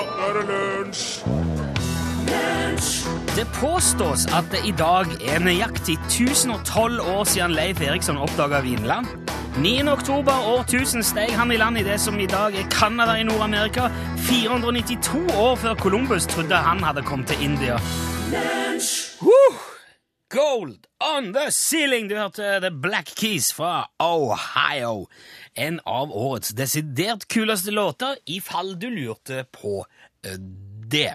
nå er det lunsj! Det påstås at det i dag er nøyaktig 1012 år siden Leif Eriksson oppdaga Vinland. 9. oktober år 1000 steg han i land i det som i dag er Canada i Nord-Amerika. 492 år før Columbus trodde han hadde kommet til India. Woo! Gold on the ceiling! Du hørte The Black Keys fra Ohio. En av årets desidert kuleste låter, i fall du lurte på eh, det.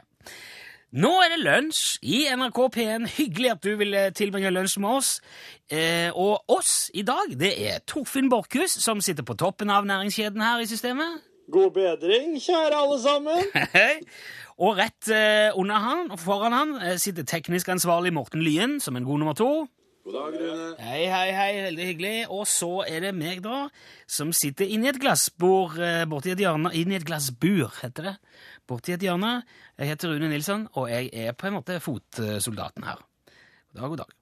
Nå er det lunsj i NRK P1. Hyggelig at du ville tilbringe lunsj med oss. Eh, og oss i dag, det er Torfinn Borchhus, som sitter på toppen av næringskjeden her i systemet. God bedring, kjære alle sammen. Og rett eh, under han, og foran han, eh, sitter teknisk ansvarlig Morten Lyen, som en god nummer to. God dag, Rune. Hei, hei, hei, veldig hyggelig. Og så er det meg, da, som sitter inni et glassbord eh, borti et hjørne Inni et glassbur, heter det. Borti et hjørne. Jeg heter Rune Nilsson, og jeg er på en måte fotsoldaten her. God dag, god dag.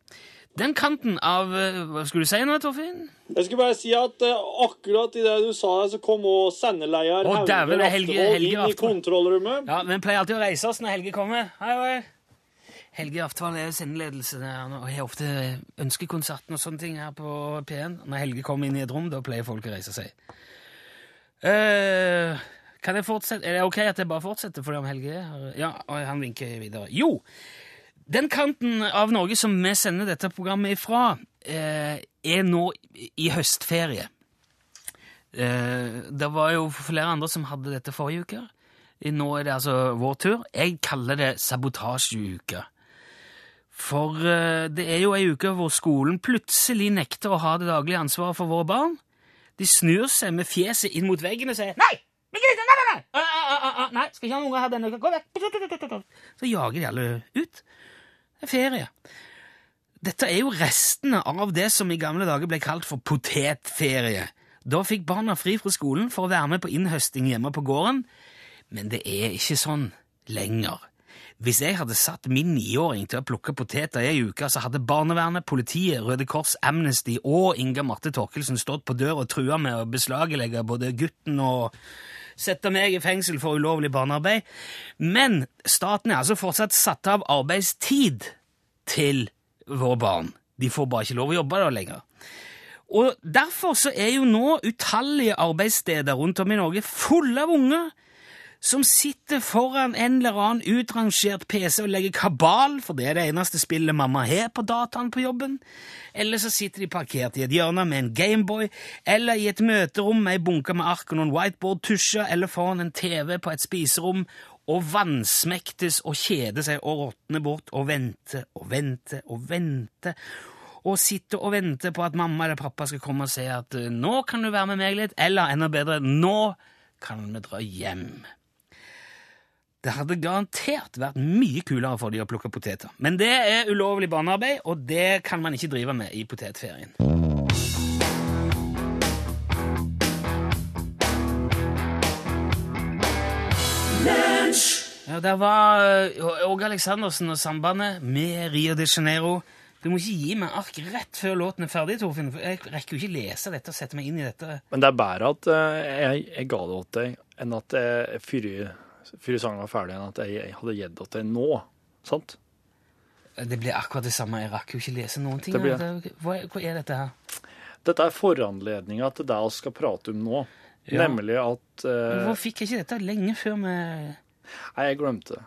Den kanten av eh, Hva skulle du si nå, Torfinn? Jeg skulle bare si at eh, akkurat i det du sa der, så kom òg sendeleder er Helge- Raftevold inn i kontrollrommet. Ja, men pleier alltid å reise oss når Helge kommer. Hei, hei. Helge Aftval er jo sendeledelse og har ofte ønskekonserten og sånne ting her på P1. Når Helge kommer inn i et rom, da pleier folk å reise seg. Uh, kan jeg fortsette? Er det ok at jeg bare fortsetter fordi om Helge er? Ja, han vinker videre. Jo, den kanten av Norge som vi sender dette programmet ifra, uh, er nå i høstferie. Uh, det var jo flere andre som hadde dette forrige uke. Nå er det altså vår tur. Jeg kaller det sabotasjeuke. For eh, det er jo ei uke hvor skolen plutselig nekter å ha det daglige ansvaret for våre barn. De snur seg med fjeset inn mot veggen og sier 'Nei! Nei, nei, nei, nei! Nei, skal ikke ha noen her denne uka. Gå vekk!' Så jager de alle ut. Det er ferie. Dette er jo restene av det som i gamle dager ble kalt for potetferie. Da fikk barna fri fra skolen for å være med på innhøsting hjemme på gården, men det er ikke sånn lenger. Hvis jeg hadde satt min niåring til å plukke poteter i ei uke, så hadde barnevernet, politiet, Røde Kors, Amnesty og Inga Marte Torkelsen stått på døra og trua med å beslaglegge både gutten og sette meg i fengsel for ulovlig barnearbeid. Men staten er altså fortsatt satt av arbeidstid til våre barn. De får bare ikke lov å jobbe da lenger. Og derfor så er jo nå utallige arbeidssteder rundt om i Norge fulle av unger som sitter foran en eller annen utrangert PC og legger kabal, for det er det eneste spillet mamma har på dataen på jobben. Eller så sitter de parkert i et hjørne med en Gameboy, eller i et møterom med ei bunke med ark og noen whiteboard-tusjer, eller foran en TV på et spiserom, og vansmektes og kjeder seg og råtner bort og venter og venter og venter. Og sitter og venter på at mamma eller pappa skal komme og si at eh, 'nå kan du være med meg litt', eller enda bedre 'nå kan vi dra hjem'. Det hadde garantert vært mye kulere for de å plukke poteter. Men det er ulovlig barnearbeid, og det kan man ikke drive med i potetferien. Ja, der var uh, Åge Aleksandersen og Sambandet med Rio de Janeiro. Du må ikke gi meg ark rett før låten er ferdig, Torfinn. for Jeg rekker jo ikke lese dette og sette meg inn i dette. Men det er bedre at eh, jeg, jeg ga det til deg, enn at jeg før før sangen var ferdig, enn at jeg, jeg hadde gitt det til nå. Sant? Det blir akkurat det samme. Jeg rakk jo ikke lese noen ting. Blir. Hva, hva er dette her? Dette er foranledninga til det vi skal prate om nå. Ja. Nemlig at uh... Hvorfor fikk jeg ikke dette lenge før vi Nei, jeg glemte det.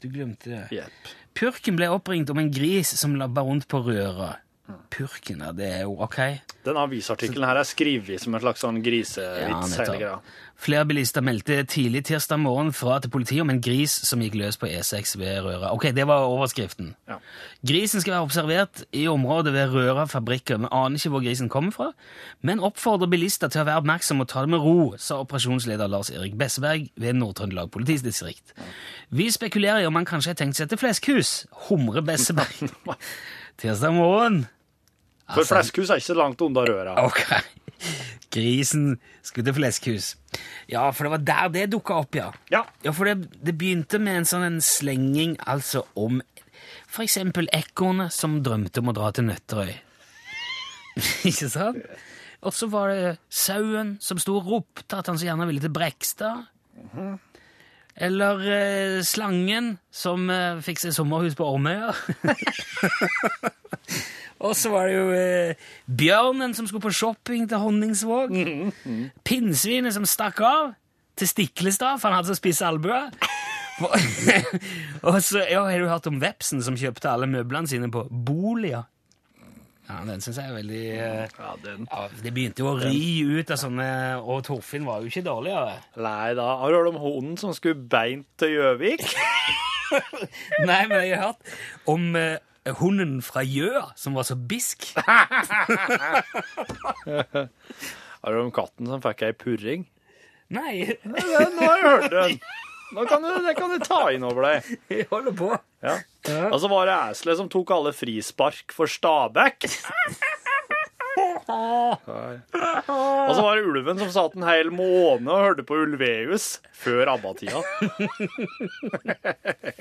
Du glemte det. Yep. Pjørken ble oppringt om en gris som labba rundt på røra. Purken, ja, det er jo ok. Den avisartikkelen her er skrevet som en slags sånn grisevits. Ja. Flere bilister meldte tidlig tirsdag morgen fra til politiet om en gris som gikk løs på E6 ved Røra. Ok, det var overskriften. Ja. Grisen skal være observert i området ved Røra fabrikker. Vi aner ikke hvor grisen kommer fra, men oppfordrer bilister til å være oppmerksom og ta det med ro, sa operasjonsleder Lars Erik Besseberg ved Nord-Trøndelag politidistrikt. Vi spekulerer i om han kanskje har tenkt seg til fleskhus, humrer Besseberg. Tirsdag morgen. For Altså- fleskhus er ikke så langt unna røra. Ok. Grisen skulle til fleskhus. Ja, for det var der det dukka opp, ja. Ja. Ja, for det, det begynte med en sånn en slenging altså om for eksempel ekornet som drømte om å dra til Nøtterøy. Ikke sant? Og så var det sauen som sto og ropte at han så gjerne ville til Brekstad. Eller eh, Slangen, som eh, fikk seg sommerhus på Ormøya. Og så var det jo eh, Bjørnen som skulle på shopping til Honningsvåg. Pinnsvinet som stakk av til Stiklestad, for han hadde så spisse albuer. og så ja, har du hørt om vepsen som kjøpte alle møblene sine på Bolia? Ja, Den syns jeg er veldig eh, Ja, den. ja, Det begynte jo å ri ut av sånne Og Torfinn var jo ikke dårligere. Nei da. Har du hørt om hunden som skulle beint til Gjøvik? Nei, men jeg har hørt om eh, hunden fra Gjøa som var så bisk. Har du hørt om katten som fikk ei purring? Nei, Nå har jeg hørt den. Nå kan du, det kan du ta inn over deg. jeg holder på. Ja. Og så var det eselet som tok alle frispark for Stabæk. Og så var det ulven som satt en hel måned og hørte på Ulveus før ABBA-tida.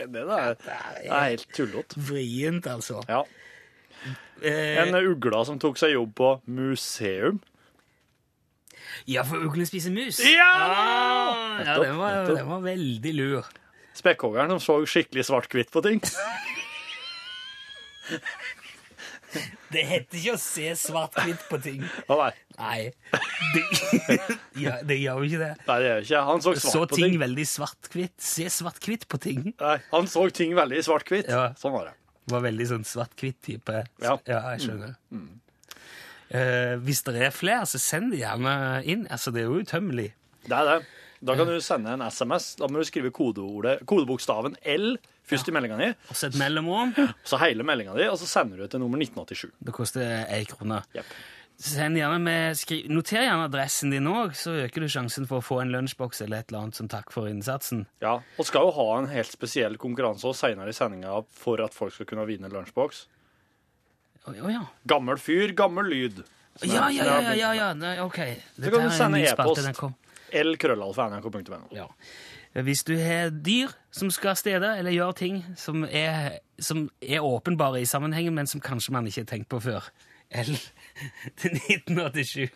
Det der det er helt tullete. Vrient, altså. Ja. Eh, En ugle som tok seg jobb på museum. Ja, for uglen spiser mus. Ja! Ah, ja den, var, den var veldig lur. Spekkhoggeren som så skikkelig svart-hvitt på ting. Det heter ikke å se svart-hvitt på ting. Å nei, Nei. Det, ja, det gjør jo ikke det. nei, det gjør ikke. Han så Så svart på ting ting. veldig svart-hvitt. Se svart-hvitt på ting. Nei, han så ting veldig svart-hvitt. Ja. Sånn var det. var veldig sånn svart-hvitt-type. Ja. ja. jeg skjønner. Eh, hvis det er flere, så send det gjerne inn. Altså, Det er jo utømmelig. Det er det. Da kan du sende en SMS. Da må du skrive kodeordet, kodebokstaven L først i meldinga di, Og så et mellomrom. så hele meldinga di, og så sender du til nummer 1987. Det koster én krone. Yep. Gjerne med, skri, Noter gjerne adressen din òg, så øker du sjansen for å få en lunsjboks eller et eller annet som takk for innsatsen. Ja, og skal jo ha en helt spesiell konkurranse også senere i sendinga for at folk skal kunne vinne lunsjboks. Å ja. Gammel fyr, gammel lyd. Ja, ja, ja, ja, ja. Nei, ok. Dette kan du sende e-post. lkrøllalfa.nrk.no. Ja. Hvis du har dyr som skal steder, eller gjør ting som er, som er åpenbare i sammenhengen, men som kanskje man ikke har tenkt på før. L til 1987.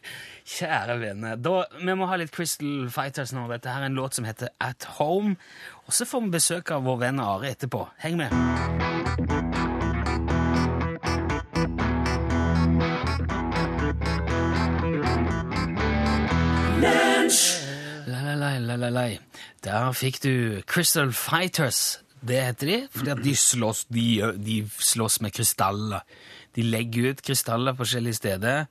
Kjære venner. Da, vi må ha litt Crystal Fighters nå. Dette her er en låt som heter At Home. Og så får vi besøk av vår venn Are etterpå. Heng med. Lalalai. Der fikk du Crystal Fighters. Det heter de, fordi at de slåss, de, de slåss med krystaller. De legger ut krystaller på forskjellige steder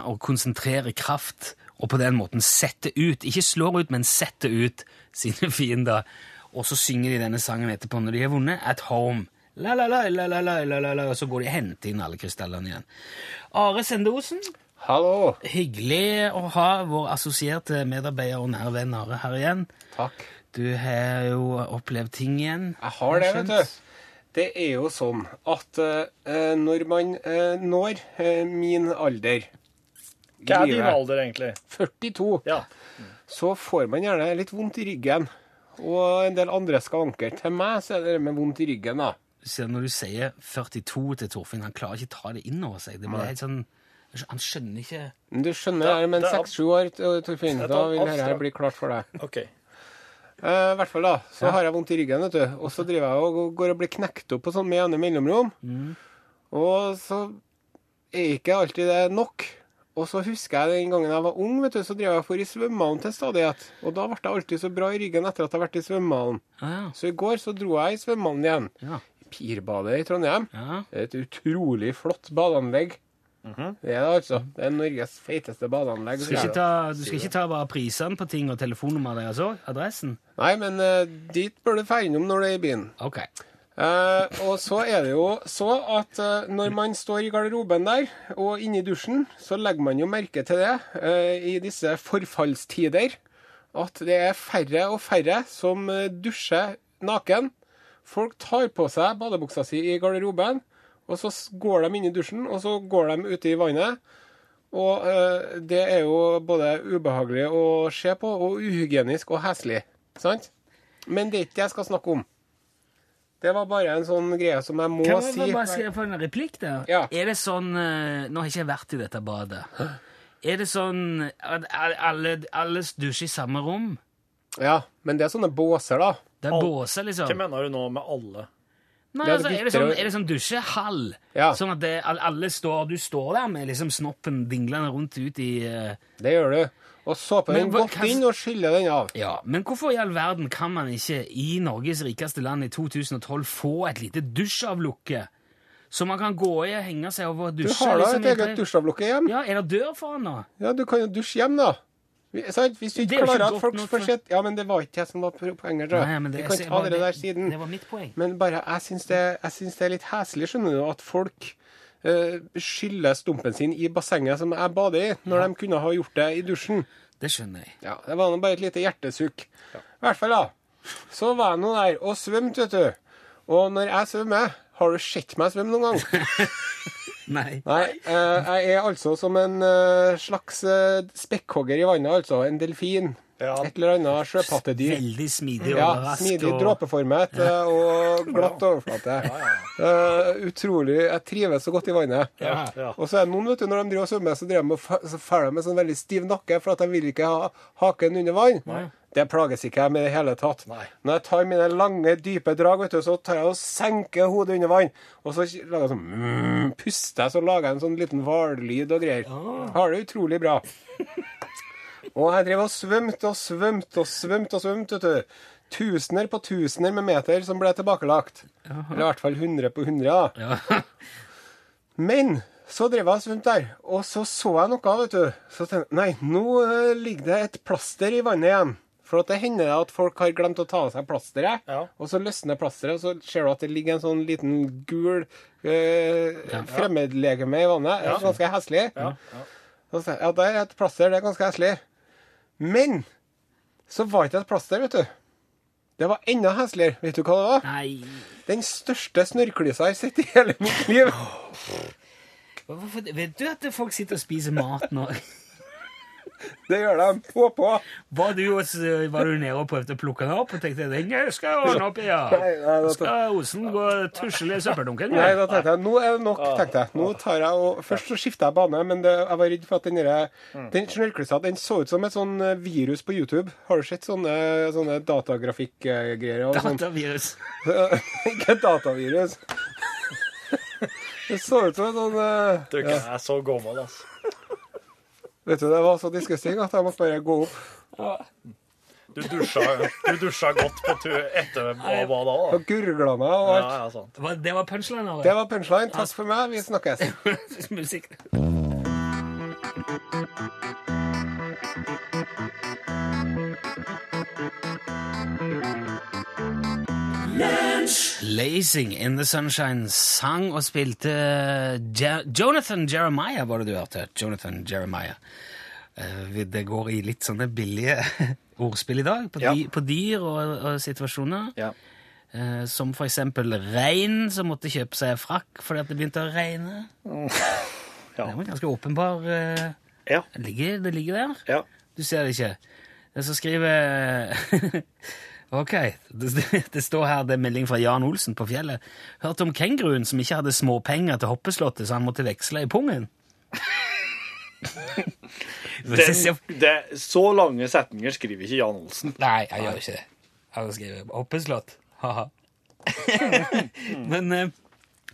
og konsentrerer kraft, og på den måten setter ut, ikke slår ut, men setter ut sine fiender. Og så synger de denne sangen etterpå når de har vunnet. At Home. La, la, la, la, la, la, la, la, Og så går de og henter inn alle krystallene igjen. Are Sendosen. Hallo. Hyggelig å ha vår assosierte medarbeider og nære venn Are her igjen. Takk. Du har jo opplevd ting igjen. Jeg har det, vet du. Det er jo sånn at uh, når man uh, når uh, min alder Hva er din alder, egentlig? 42, Ja. så får man gjerne litt vondt i ryggen. Og en del andre skavanker. Til meg så er det det med vondt i ryggen, da. Så når du sier 42 til Torfinn, han klarer ikke ta det inn over seg. Det blir helt sånn, Han skjønner ikke du skjønner, Det- men seks-sju år, Torfinn, da vil dette bli klart for deg. OK. Eh, I hvert fall da, så har jeg vondt i ryggen, vet du. Og så driver jeg og går og blir knekt opp på sånn med jevne mellomrom. Og så er ikke alltid det nok. Og så husker jeg den gangen jeg var ung, vet du, så drev jeg for i svømmehallen til stadighet. Og da ble jeg alltid så bra i ryggen etter at jeg har vært i svømmehallen. ah, ja. Så i går så dro jeg i svømmehallen igjen. Ja. Pirbadet i Trondheim. ja. Et utrolig flott badeanlegg. Det er det altså. Det er Norges feiteste badeanlegg. Du skal ikke ta, du skal ikke ta bare prisene på ting og telefonnummeret deres òg? Adressen? Nei, men uh, dit bør du dra innom når du er i byen. Ok. Uh, og så er det jo så at uh, når man står i garderoben der og inne i dusjen, så legger man jo merke til det i disse forfallstider. At det er færre og færre som dusjer naken. Folk tar på seg badebuksa si i garderoben, og så går de inn i dusjen, og så går de ute i vannet. Og eh, det er jo både ubehagelig å se på, og uhygienisk og heslig. Sant? Men det er ikke det jeg skal snakke om. Det var bare en sånn greie som jeg må Kan jeg si. bare si for en replikk der? Ja. Er det sånn eh, Nå har jeg ikke vært i dette badet. Er det sånn at alle, alle dusjer i samme rom? Ja, men det er sånne båser, da. Det er båser, liksom. Hva mener du nå med alle? Nei, altså, er, det sånn, er det sånn dusjehall? Ja. Sånn at det, alle står, du står der med liksom snoppen dinglende rundt ut i uh... Det gjør du. Og den hva- godt kan... inn og skyller den av. Ja, Men hvorfor i all verden kan man ikke i Norges rikeste land i 2012 få et lite dusjavlukke? Så man kan gå i og henge seg over og Du har da liksom, et eget dusjavlukke hjem. Ja, Er det dør foran da? Ja, du kan jo dusje hjem, da. Sant? Hvis du ikke er klarer at folk får sett Ja, men det var ikke jeg som var poenget. Nei, men det, Vi kan ta det, det der siden. Det var mitt poeng. Men bare, jeg syns det, jeg syns det er litt heslig, skjønner du, at folk uh, skyller stumpen sin i bassenget som jeg bader i, når de kunne ha gjort det i dusjen. Det skjønner jeg. Ja, Det var nå bare et lite hjertesukk. I hvert fall, da. Så var jeg nå der og svømte, vet du. Og når jeg svømmer Har du sett meg svømme noen gang? Nei. Nei. eh, jeg er altså som en eh, slags uh, spekkhogger i vannet, altså. En delfin. Ja. Et eller annet sjøpattedyr. Veldig smidig og Ja, rask. smidig, og... dråpeformet ja. og glatt overflate. Eh, utrolig. Jeg trives så godt i vannet. Ja, ja. Og så er det noen, vet du, når de driver og svømmer, så driver de med sånn veldig stiv nakke, for at de vil ikke ha haken under vann. Det plages ikke jeg med i det hele tatt. Nei. Når jeg tar mine lange, dype drag, vet du, så tar jeg og senker hodet under vann. Og så lager jeg sånn mm, puster jeg, så lager jeg en sånn liten hvallyd og greier. Har det utrolig bra. Og jeg drev og svømte og svømte og svømte og svømte, vet du. Tusener på tusener med meter som ble tilbakelagt. Eller i hvert fall 100 på 100, da. Ja. Men så drev jeg og svømte der, og så så jeg noe, vet du. Så tenkte jeg nei, nå eh, ligger det et plaster i vannet igjen. For at det hender det at folk har glemt å ta av seg plasteret, Ja. og så løsner plasteret, og så ser du at det ligger en sånn liten gul eh, fremmedlegeme i vannet. Det er Ganske heslig. Ja, ja. Så ja, der er et plaster, det er ganske heslig. Men så var det ikke et plaster, vet du. Det var enda hesligere. Vet du hva det var? Nei Den største snørrklysa jeg har sett i hele mitt liv. Hvorfor, Vet du at folk sitter og spiser mat nå? Det gjør de på på. Var du, også- var du nede og prøvde å plukke den opp og tenkte den skal jeg ordne opp i, ja? Nei, nei, da- Skal Osen gå tusle i søppeldunken? Nei, da tenkte jeg, nå er det nok, tenkte jeg. Nå tar jeg og, Først så skifta jeg bane, men det, jeg var redd for at den derre- den den så ut som et sånn eh, virus på YouTube. Har du sett sånne, sånne datagrafikkgreier? og sånn? Datavirus. Ikke datavirus. Det så ut som en sånn uh, Du ikke er så gammel, altså. Vet du, Det var så disgusting at jeg måtte bare gå opp. Du dusja, du dusja godt på tur etter hva hva da? Og gurgla meg og alt. ja, ja, Det var, det var punchline. Det var punchline. Takk for meg. Vi snakkes. Musikk. Lazing in the Sunshine sang og spilte Je Jonathan Jeremiah, var det du hørte? Jonathan Jeremiah. Eh, Det går i litt sånne billige ordspill i dag, på, Ja. di på dyr og, og situasjoner. Ja. Uh, som for eksempel rein som måtte kjøpe seg frakk fordi at det begynte å regne. Ja. Det var ganske åpenbar uh, Ja. det, ligger, det ligger der. ja. Du ser det ikke. Det som skriver Ok, det, det står her det er melding fra Jan Olsen på fjellet. Hørte om kenguruen som ikke hadde småpenger til hoppeslottet, så han måtte veksle i pungen. Den, det, så lange setninger skriver ikke Jan Olsen. Nei, jeg gjør ikke det. Han skriver hoppeslott. Ha-ha. Men eh,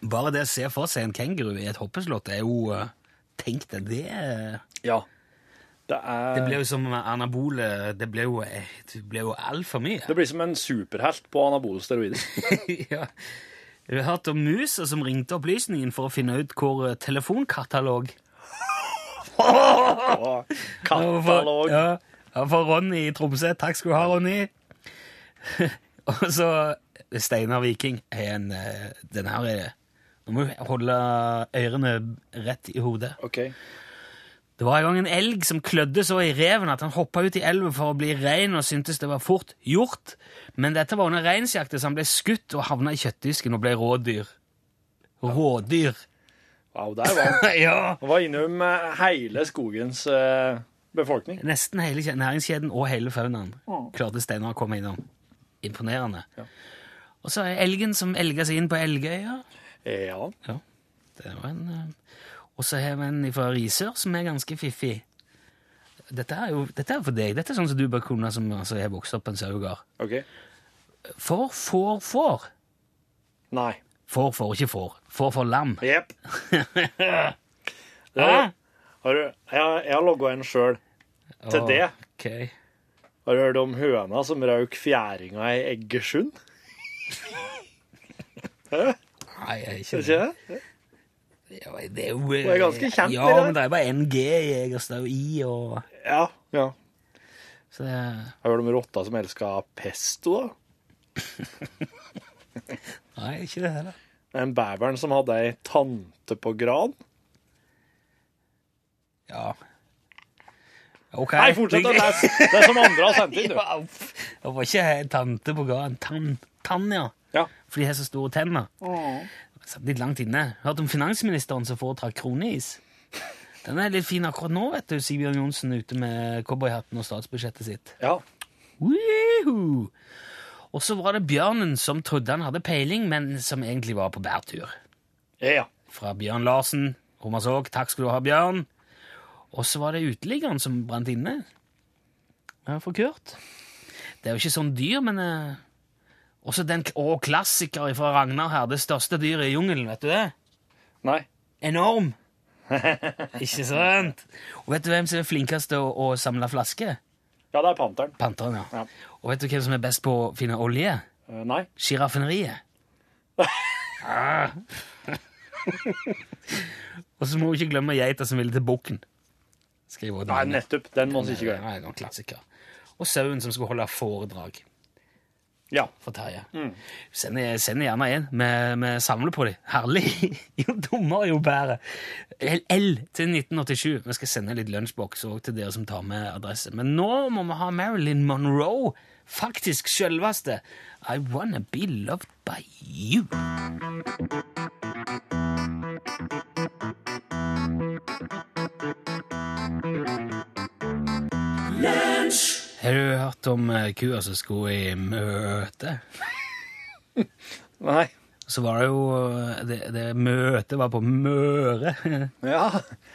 bare det å se for seg en kenguru i et hoppeslott er jo eh, Tenk deg det. Ja. Det er Det ble jo som anabole Det ble jo, eh, det ble jo altfor mye. Det blir som en superhelt på anabole steroider. ja. Du har hørt om musa som ringte opplysningen for å finne ut hvor eh, telefonkatalog Katalog. Ja, for Ronny i Tromsø. Takk skal du ha, Ronny. Og så Steinar Viking er en eh, Den her er Nå må du holde ørene rett i hodet. OK. Det var en gang en elg som klødde så i reven at han hoppa ut i elven for å bli rein og syntes det var fort gjort. Men dette var under reinsjakta, så han ble skutt og havna i kjøttdisken og ble rådyr. Rådyr. Wow, der var han. ja! Han var innom eh, hele skogens eh, befolkning. Nesten hele næringskjeden og hele faunaen klarte Steinar å komme innom. Imponerende. Ja. Og så er elgen som elga seg inn på Elgøya. Ja. Ja, det var en... Og så har vi en fra Risør som er ganske fiffig. Dette er jo dette er for deg. Dette er sånn som du bør kunne som altså, har vokst opp på en sauegard. OK. For, får, får. Nei. Får, får, ikke får. Får for lam. Jepp. Ah. har du Jeg, jeg har logga en sjøl til oh, det. ok. Har du hørt om høna som røk fjæringa i Eggersund? Nei, jeg er ikke det. Ikke det? Ja, det er jo er ganske kjent, Ja, det Ja, men det er bare NG i Egerstad og I og Ja. ja. Så det Har du hørt om rotta som elsker pesto? da? Nei, ikke det heller. En beveren som hadde ei tante på gran? Ja. OK. Nei, fortsett å lese! Det er som andre har sendt inn, du. Ja, uff. Det var ikke tante på gården. Tann, tann, ja. Ja. For de har så store tenner. Det satt litt langt inne. Hørt om finansministeren som foretrakk kroneis? Den er litt fin akkurat nå, vet du. Sigbjørn Johnsen ute med cowboyhatten og statsbudsjettet sitt. ja. Woohoo! Og så var det bjørnen som trodde han hadde peiling, men som egentlig var på bærtur. Ja. Fra Bjørn Larsen. Romersåk, takk skal du ha, Bjørn. Og så var det uteliggeren som brant inne. Ja, for Kurt. Det er jo ikke sånn dyr, men eh, Også den å, klassiker fra Ragnar her. Det største dyret i jungelen, vet du det? Nei. Enorm. ikke sant? Og vet du hvem som er flinkest til å, å samle flasker? Ja, det er panteren. Panteren, ja. Ja. Og vet du hvem som er best på å finne olje? Uh, Nei. Sjirafeneriet. ah. Og så må vi ikke glemme geita som ville til bukken. Nei, nettopp. Den må vi ikke glemme. Nei, en klassiker. Og sauen som skulle holde foredrag Ja. for Terje. Send, send gjerne inn. Vi, vi samler på dem. Herlig! Jo dummere, jo bedre. L til 1987. Vi skal sende litt lunsjboks òg til dere som tar med adresse. Men nå må vi ha Marilyn Monroe. Faktisk sjølveste. I wanna be loved by you. Hørt om eh, kua som skulle i møte? Nei. Så var det jo eh, Det, det møtet var på Møre. Ja.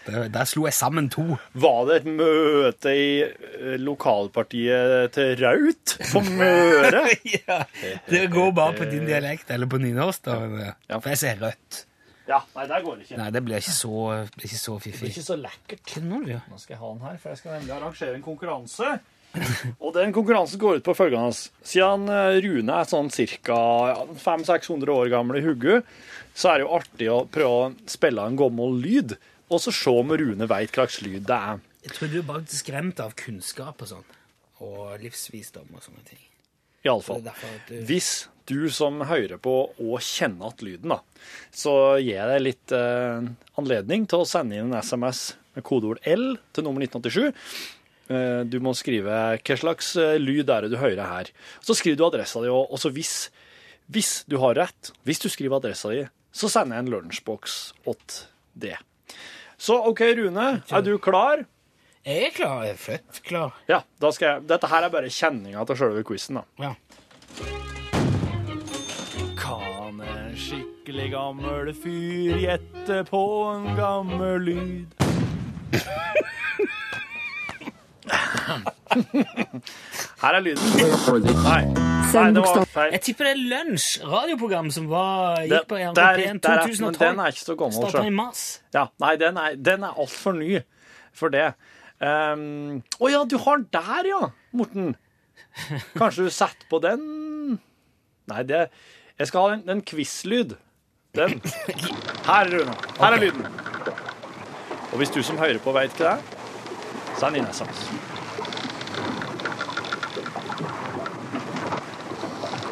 Der, der slo jeg sammen to. Var det et møte i eh, lokalpartiet til Raut på Møre? ja, det går bare på din dialekt, eller på nynorsk. da. Ja. For jeg sier rødt. Ja. Nei, der går det ikke. Nei, det blir ikke så, blir ikke så Det blir ikke så lekkert. Er? Nå skal jeg ha den her, for jeg skal nemlig arrangere en konkurranse. Og den konkurransen går ut på følgende. Siden eh, Rune er sånn ca. 500-600 år gammel i hodet, så er det jo artig å prøve å spille en gammel lyd, og så se om Rune veit hva slags lyd det er. Jeg tror du er bare skremt av kunnskap og sånn. Og livsvisdom og sånne ting. Iallfall. Du- Hvis du som hører på og kjenner at lyden, da, så gir jeg deg litt eh, anledning til å sende inn en SMS med kodeord L til nummer 1987. Eh, du må skrive hva slags eh, lyd er det du hører her. Så skriver du adressa di, og og så hvis, hvis du har rett, hvis du skriver adressa di, så sender jeg en lunsjboks åt det. Så OK, Rune, er du klar? Jeg er klar. Jeg er født klar. Ja, da skal jeg Dette her er bare kjenninga til sjølve quizen, da. Ja. Kan en skikkelig gammel fyr gjette på en gammel lyd? Her er lyden. Nei, Nei det var feil. Jeg tipper det er Lunsj, radioprogram som var, gikk på NRK NRK1 der, er- men 2012. den er ikke så gammel, Starta i mars. Ja, nei, den er, den er altfor ny for det. Å um, oh ja, du har den der, ja, Morten. Kanskje du setter på den? Nei, det Jeg skal ha en, en quiz-lyd. Den. Her, Rune. Her er lyden. Og hvis du som hører på, veit ikke det send inn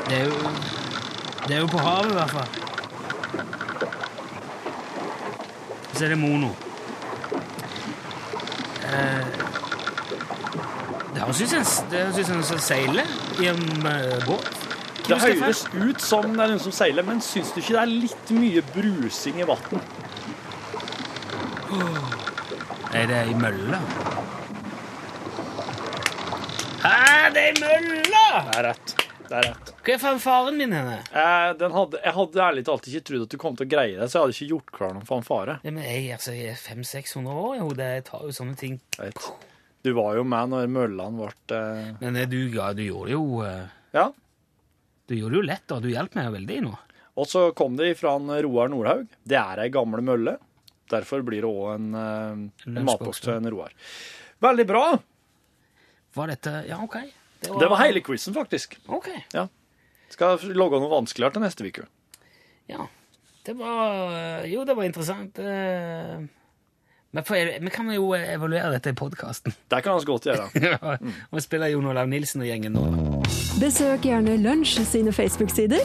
Det er jo Det er jo på havet, i hvert fall. Så er det mono. Eh, det høres ut som en- seiler i en eh, båt. Det høres ut som det er noen som seiler, men syns du ikke det er litt mye brusing i vann? Er det ei mølle? Hæ, det er ei mølle! Det er rett. Det er rett. Hva er fanfaren min henne? Eh, den hadde, jeg hadde ærlig talt ikke trodd at du kom til å greie det, så jeg hadde ikke gjort klar noen fanfare. Ja, men jeg, altså, jeg er 500-600 år i hodet. Jeg tar jo sånne ting Jeg vet. Du var jo med når møllene ble eh, Men eh, du, ja, du gjorde jo eh, Ja. Du gjorde det jo lett, da. Du hjalp meg veldig nå. Og så kom det fra en Roar Nordhaug. Det er ei gammel mølle. Derfor blir det òg en, eh, en matboks til en Roar. Veldig bra! Var dette Ja, OK. Det var hele quizen, faktisk. OK. Skal logge noe vanskeligere til neste uke. Ja. Det var eh, Jo, det var interessant. eh. Men for, vi kan jo evaluere dette i podkasten. Det kan vi godt gjøre. Og spiller Jon Olav Nilsen og gjengen nå. Besøk gjerne Lunsj sine Facebook-sider.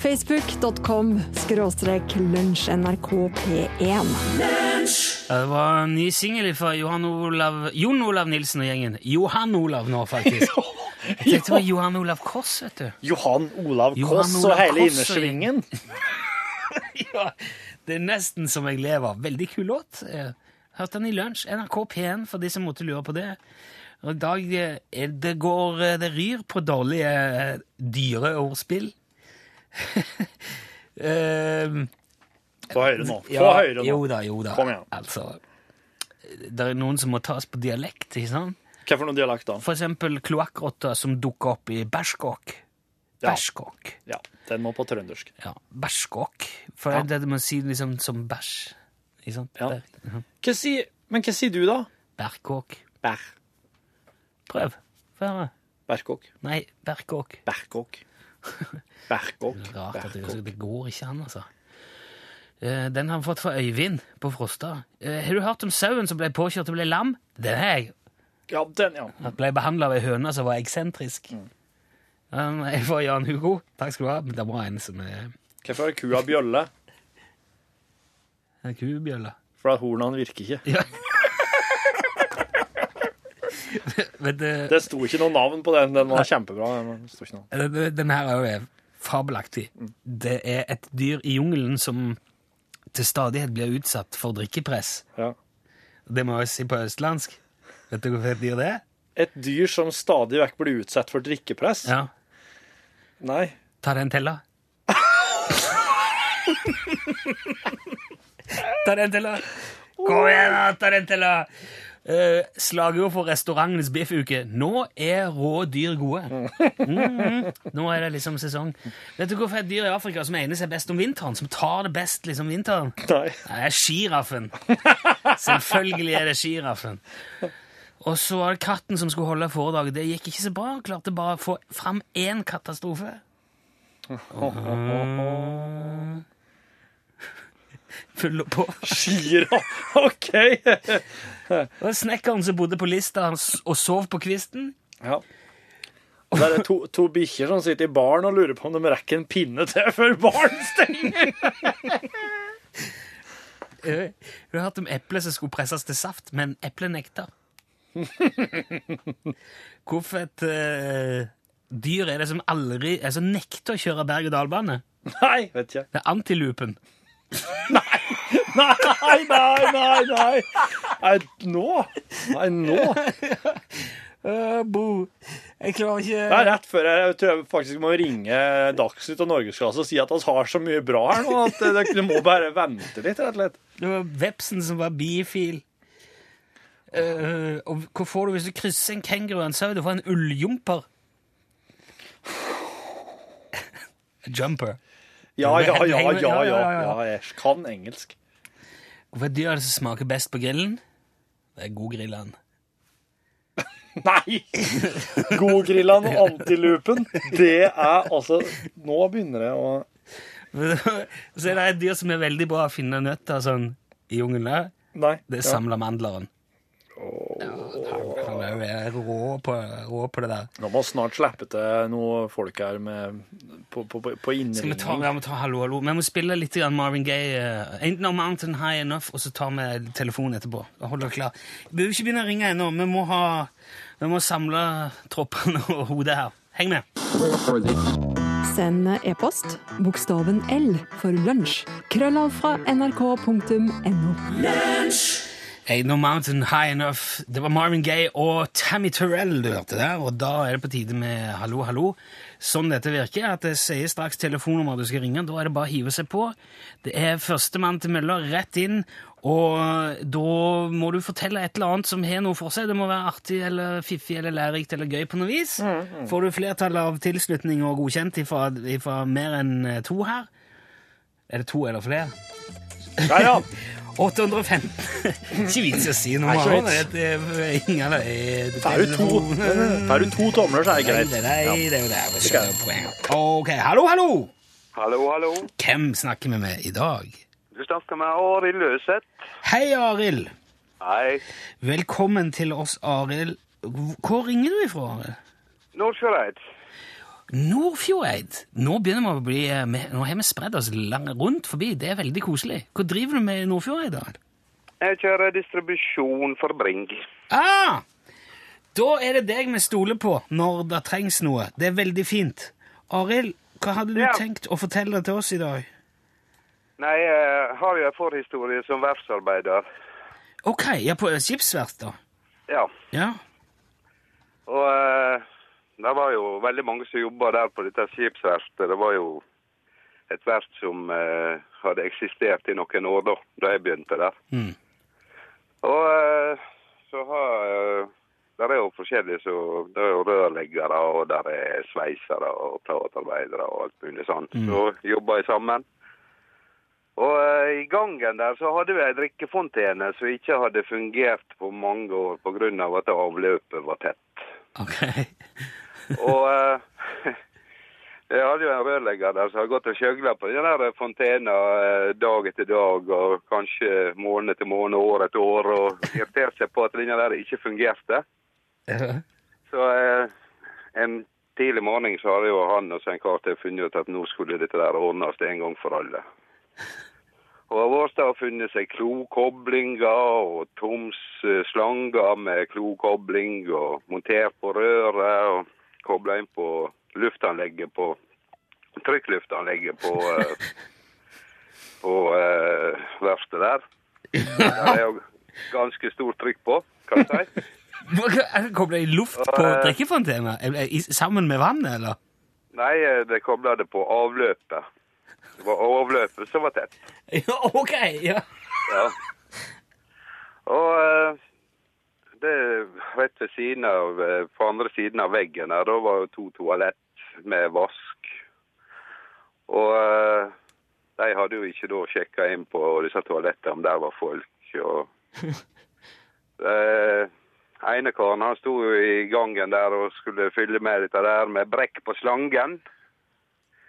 Facebook.com skråstrek lunsjnrkp1. Det var en ny singel fra Johan Olav, Jon Olav Nilsen og gjengen. Johan Olav nå, faktisk. Jeg tenkte det var Johan Olav Koss, vet du. Johan Olav Johan Koss Olav og hele innersvingen. Ja, det er nesten som jeg lever. Veldig kul låt. Eh, Hørte den i lunsj. NRK P1, for de som måtte lure på det. Og i dag eh, er det går eh, Det ryr på dårlige, dyreordspill. dyre ordspill. Eh, Få høre nå. Få ja, høre nå. Jo da, jo da. Kom igjen. Altså, det er noen som må tas på dialekt, ikke sant? Hva for noen dialekt da? For eksempel kloakkrotta som dukker opp i Berskåk. Ja. Berskåk. Ja, den må på trøndersk. Ja, Berskåk. For Ja. det man sier liksom som bæsj. Ikke sant? Ja. Mhm. Hva si, men hva sier du, da? Berkåk. Bær. Prøv. Få høre. Bærkåk. Nei, Berkåk. Bærkåk. Bærkåk. Rart at det, Bærkåk. det går ikke an, altså. Eh, Den har vi fått fra Øyvind på Frosta. Eh, Har du hørt om sauen som ble påkjørt og ble lam? Den har jeg. Ja, den, ja. Han ble behandla av ei høne som var eksentrisk. Mm. Um, jeg får Jan Hugo. Takk skal du ha. Men det var en som er Hvorfor er kua bjølle? en kubjølle. For at hornene virker ikke. Ja. Men det, Det sto ikke noe navn på den. Den var kjempebra. men det sto ikke noe. den her er jo fabelaktig. Det er et dyr i jungelen som til stadighet blir utsatt for drikkepress. Ja. Det må jeg si på østlandsk. Vet du hvorfor et dyr det er? Et dyr som stadig vekk blir utsatt for drikkepress? Ja. Nei. Tarantella. den til, da. ta den til, da. Kom igjen, da. Tarantella! Uh, Slagord for restaurantens biffuke. Nå er rå dyr gode. Mm, Nå er det liksom sesong. Vet du hvorfor et dyr i Afrika som egner seg best om vinteren? Som tar det best liksom vinteren? Nei. Det er sjiraffen. Selvfølgelig er det sjiraffen. Og så var det katten som skulle holde foredraget. Det gikk ikke så bra. Han Klarte bare å få fram én katastrofe. Fyller på. Skira. OK. Det var snekkeren som bodde på lista og sov på kvisten. Ja. Og der er to, to bikkjer som sitter i baren og lurer på om de rekker en pinne til før baren stenger. Hun Du har hørt om eplet som skulle presses til saft, men eplet nekta. Hvorfor et eh, dyr er det som aldri er som nekter å kjøre berg-og-dal-bane? Nei, vet ikke. Det er antilupen. Nei, nei, nei, nei. Nei, nå? Nei, nå? Uh, bo. Jeg klarer ikke Det er rett før jeg, jeg tror jeg faktisk må ringe Dagsnytt og Norgesklasse og si at vi har så mye bra her nå at dere må bare vente litt, rett og slett. Det var vepsen som var bifil. Eh, og hva får du hvis du krysser en kenguru og en sau? Du får en ulljumper. Jumper. Ja, ja, ja, ja, ja, Ja. Jeg kan engelsk. Hvorfor er dyr det som smaker best på grillen? Det er god grillan. Nei! Godgrilleren og antilupen, det er altså Nå begynner det å Så er det et dyr som er veldig bra å finne nøtter sånn i jungelen. Det er er ja. Han, han er jo rå på, rå på det der. Nå må vi snart slippe til noe folk her med på, på, på, innringning. Skal vi ta, ja, vi ta hallo, hallo. Vi må spille litt grann Marvin Gaye. Uh, Ain't No Mountain High Enough, og så tar vi telefonen etterpå. Hold dere klar. Vi behøver ikke begynne å ringe ennå. Vi må, ha, vi må samle troppene og hodet her. Heng med. Send e-post bokstaven L for lunsj. Krøllav fra nrk.no. Ain't No Mountain High Enough. Det var Marvin Gaye og Tammy Terrell du hørte der, og da er det på tide med hallo, hallo. Sånn dette virker, at jeg sier straks telefonnummer du skal ringe, da er det bare å hive seg på. Det er førstemann til mølla rett inn, Og da må du fortelle et eller annet som har noe for seg. Det må være artig eller fiffig eller lærerikt eller gøy på noe vis. Får du flertall av tilslutning og godkjent ifra, ifra mer enn to her? Er det to eller flere? Der, ja. 815. Ikke vits i å si noe. Vits. Det er ingen av det. Får du to, får du to tomler, så er det greit. Nei, nei, det er jo det. Det skal skjønner poenget. Ok, hallo, hallo! Hallo, hallo. Hvem snakker vi med i dag? Du snakker med Arild Løseth. Hei, Arild. Hei. Velkommen til oss, Arild. Hvor ringer du ifra, Arild? Nordfjordeid. Nordfjordeid. Nå begynner vi å bli eh, Nå har vi spredd oss langt rundt forbi. Det er veldig koselig. Hva driver du med i Nordfjordeid, da? Jeg kjører distribusjon for Bring. Ah! Da er det deg vi stoler på når det trengs noe. Det er veldig fint. Arild, hva hadde du Ja. tenkt å fortelle til oss i dag? Nei, jeg har jo en forhistorie som verftsarbeider. Ok, ja, på skipsverft, da. Ja. Ja. Og eh, det var jo veldig mange som jobba der på dette skipsverftet. Det var jo et verft som eh, hadde eksistert i noen år da, da jeg begynte der. Mm. Og eh, så har eh, Der er jo forskjellige så Det er jo rørleggere, og der er sveisere og platarbeidere og alt mulig sånt. Så jobber jeg sammen. Og eh, i gangen der så hadde vi ei drikkefontene som ikke hadde fungert på mange år pga. at avløpet var tett. Ok. Og uh, jeg hadde jo en rørlegger der som hadde gått og kjøgla på den der fontena eh, dag etter dag, og kanskje måned til måned, år etter år, og irritert seg på at den der ikke fungerte. Så uh, en tidlig morgen så hadde jo han og Svein Karte funnet ut at nå skulle dette der ordnes en gang for alle. Og Vårstad har funnet seg klokoblinger og Toms slanger med klokobling og montert på røret og kobla inn på luftanlegget på trykkluftanlegget på eh, på uh, verftet der. Der er jo ganske stort trykk på, kan jeg si. Er det Kobla i luft på Eh. drikkefontena? Sammen med vannet, eller? Nei, det kobla det på avløpet. Det var avløpet som var tett. Ja, ok, ja. Ja. Og det rett ved siden av, eh, på andre siden av veggen her, da var jo to toalett med vask. Og eh, de hadde jo ikke da sjekka inn på disse toalettene om der var folk. Og eh, ene karen han sto jo i gangen der og skulle fylle med dette der med brekk på slangen.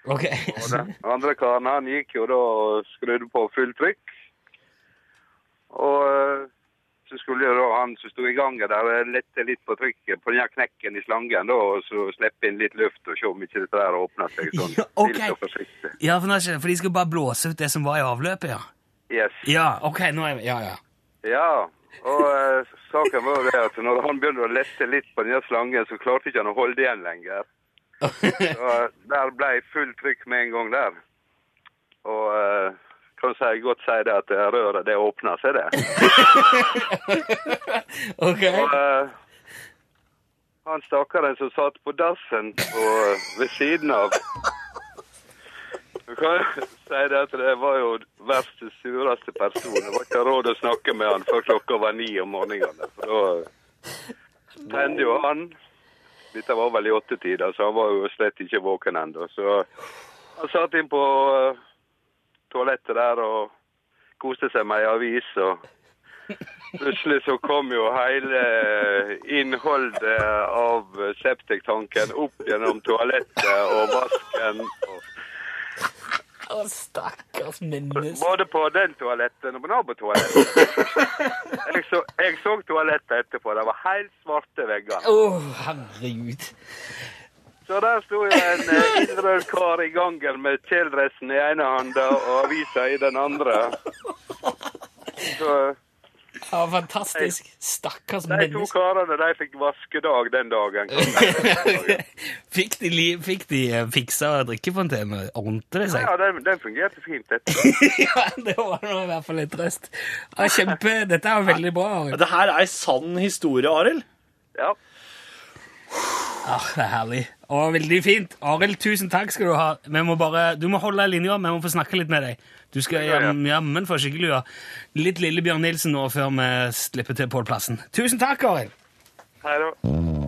Ok. Og den andre karen han gikk jo da og skrudde på fulltrykk. Og eh, så skulle jo da han som sto i gangen der lette litt på trykket på den her knekken i slangen da, og så slippe inn litt luft og se om ikke dette der åpner seg sånn Ja, okay. og forsiktig. Ja, for, de skulle bare blåse ut det som var i avløpet, ja? Yes. Ja, ok, nå er vi Ja, ja. Ja. Og eh, saken var det at når han begynte å lette litt på den her slangen, så klarte ikke han å holde igjen lenger. Så eh, der ble fullt trykk med en gang der. Og eh, kan si, godt si det at røret, det åpner seg, det. Ok. Og uh, han stakkaren som satt på dassen på, ved siden av Du kan si det at det var jo verste, sureste person. Det var ikke råd å snakke med han før klokka var ni om morgenen. For da tente jo han. Dette var vel i åttetida, så han var jo slett ikke våken ennå. Så han satt inn på eh, toalettet der og koste seg med ei avis. og Plutselig så kom jo hele innholdet av septiktanken opp gjennom toalettet og vasken. Og Å, stakkars menneske. både på den toaletten og på nabotoalettet. Jeg så, jeg så toalettet etterpå. Det var helt svarte vegger. Å, herregud. Så der sto en innrørt kar i gangen med kjeledressen i ene hånda og avisa i den andre. Så Ja, fantastisk. Stakkars de to karene de fikk vaskedag den dagen. Fikk de, li- fikk de eh, fiksa drikkefontene? Ordnet det seg? Ja, den, den fungerte fint. Dette. ja, det var nå i hvert fall en trøst. Ja, kjempe, dette er veldig bra. Arild. Det her er ei sann historie, Arild. Ja. Ah, det er herlig. Og veldig fint. Arild, tusen takk skal du ha. Vi må bare, du må holde linja, vi må få snakke litt med deg. Du skal Ja, ja. jammen få ja. litt lille Bjørn Nilsen nå før vi slipper til Pål Plassen. Tusen takk, Arild. Hei da.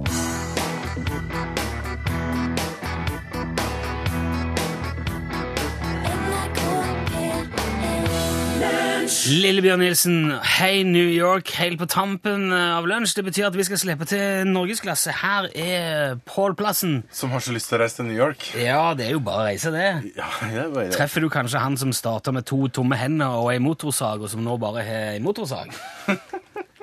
Lille Bjørn Nilsen, hei New York, helt på tampen av lunsj. Det betyr at vi skal slippe til norgesklasse. Her er Pål Plassen. Som har så lyst til å reise til New York. Ja, det er jo bare å reise, det. Ja, det er bare det. Treffer du kanskje han som starta med to tomme hender og ei motorsag, og som nå bare har ei motorsag?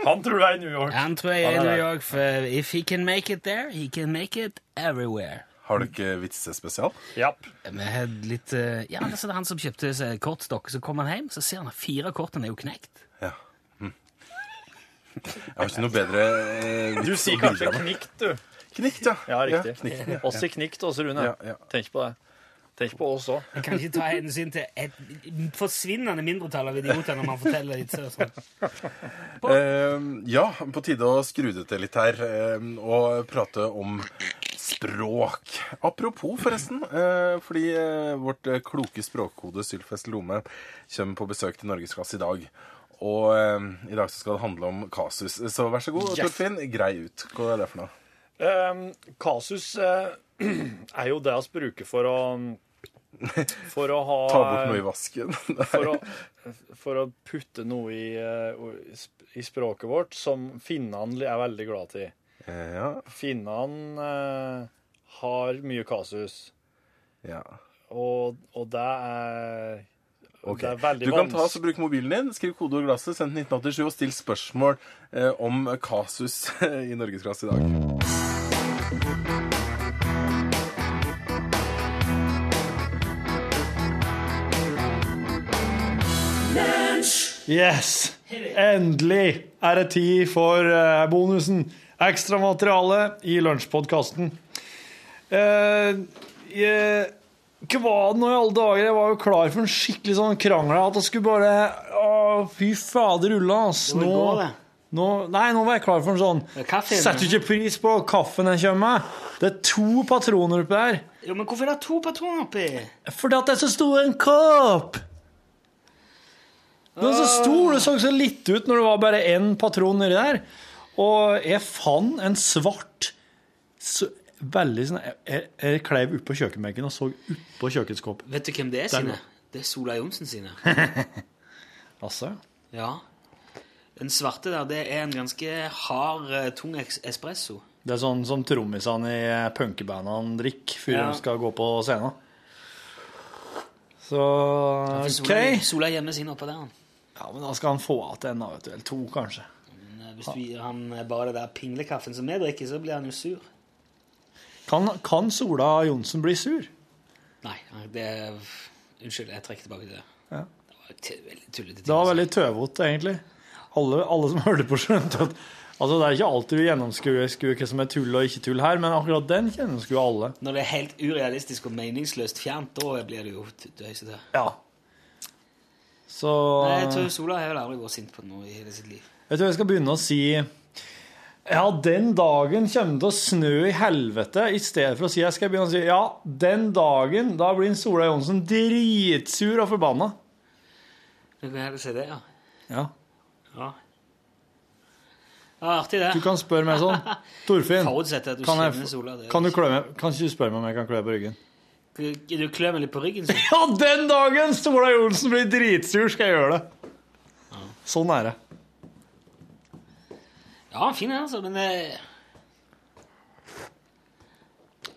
Han tror jeg er i New York. Han tror jeg er i New. York, for if he can make it there, he can make it everywhere. Har dere vitsespesial? Japp. Vi har litt eh, Ja, altså det er han som kjøpte seg kortstokk, så kommer han hjem, så ser han at fire kortene er jo knekt. Ja. Mm. Jeg har ikke noe bedre eh, Du sier å kanskje bidra med. knikt, du. Knikt, ja. Ja, riktig. knikt, ja. Oss i knikt også, Rune. Ja, ja. Tenk på det. Tenk på oss òg. Jeg kan ikke ta hensyn til et forsvinnende mindretall av idioter når man forteller litt sånn. Eh, ja, på tide å skru det til litt her eh, og prate om språk. Apropos, forresten, eh, fordi eh, vårt eh, kloke språkhode Sylfest Lome kommer på besøk til Norgesklasse i dag. Og i dag så skal det handle om kasus. Så vær så god, Yes. Torfinn, grei ut. Hva er det for noe? Um, kasus eh, er jo det vi bruker for å For å ha Ta bort noe i vasken. for å, for å putte noe i, i språket vårt som finnene er veldig glad til. Eh, ja, Finnene eh, har mye kasus, ja. og, og det er Okay. Det er veldig Du kan ta og bruke mobilen din, skriv kodeord glasset, send 1987 og still spørsmål eh, om kasus i Norgesklasse i dag. Yes! Endelig er det tid for eh, bonusen. Ekstra materiale i lunsjpodkasten. Hva var det nå i alle dager? Jeg var jo klar for en skikkelig sånn krangel. At jeg skulle bare Å, fy fader ulla, ass. Nå, nå, nei, nå var jeg klar for en sånn er. Setter du ikke pris på kaffen jeg kommer med? Det er to patroner oppi der. Jo, men hvorfor er det to patroner oppi? Fordi at det er så stor en kopp! Den er så stor, det så så litt ut når det var bare én patron nedi der. Og jeg fant en svart så, Veldig sånn Jeg, jeg, kleiv oppå kjøkkenbenken og så oppå kjøkkenskapet. Vet du hvem det er Den- sine? Det er Sola Johnsen sine. Altså, Ja. Den svarte der, det er en ganske hard, eh, tung espresso. det er sånn som trommisene i punkebandene drikker før Ja. de skal gå på scenen. Så OK. Sola, gjemmer sin oppå der. Ja, men da skal han få igjen en. Eller to, kanskje. Hvis du gir han bare det der pinglekaffen som vi drikker, så blir han jo sur. Kan, kan Sola Johnsen bli sur? Nei, det er Unnskyld, jeg trekker tilbake det. Ja. Det var veldig tullete. Det var veldig tøvete, egentlig. Alle, alle som hørte på, skjønte at Altså, Det er ikke alltid vi gjennomskuer hva som er tull og ikke tull her, men akkurat den gjennomskuer alle. Når det er helt urealistisk og meningsløst fjernt, da blir det jo tøysete. Ja. Så Nei, Jeg tror Sola har vel aldri vært sint på noe i hele sitt liv. Vet tror jeg skal begynne å si? Ja, den dagen kommer det til å snø i helvete. I stedet for å si jeg skal begynne å si ja, den dagen da blir Sola Johnsen dritsur og forbanna. Du kan heller si det, ja. Ja. Ja, ja artig, det. Du kan spørre meg sånn. Torfinn, du kan, jeg, Sola. Kan, du klø meg, kan ikke du spørre meg om jeg kan klø på ryggen? Du klør meg litt på ryggen. Så. Ja, den dagen Sola Johnsen blir dritsur, skal jeg gjøre det. Sånn er det. Ja, fin er altså, men det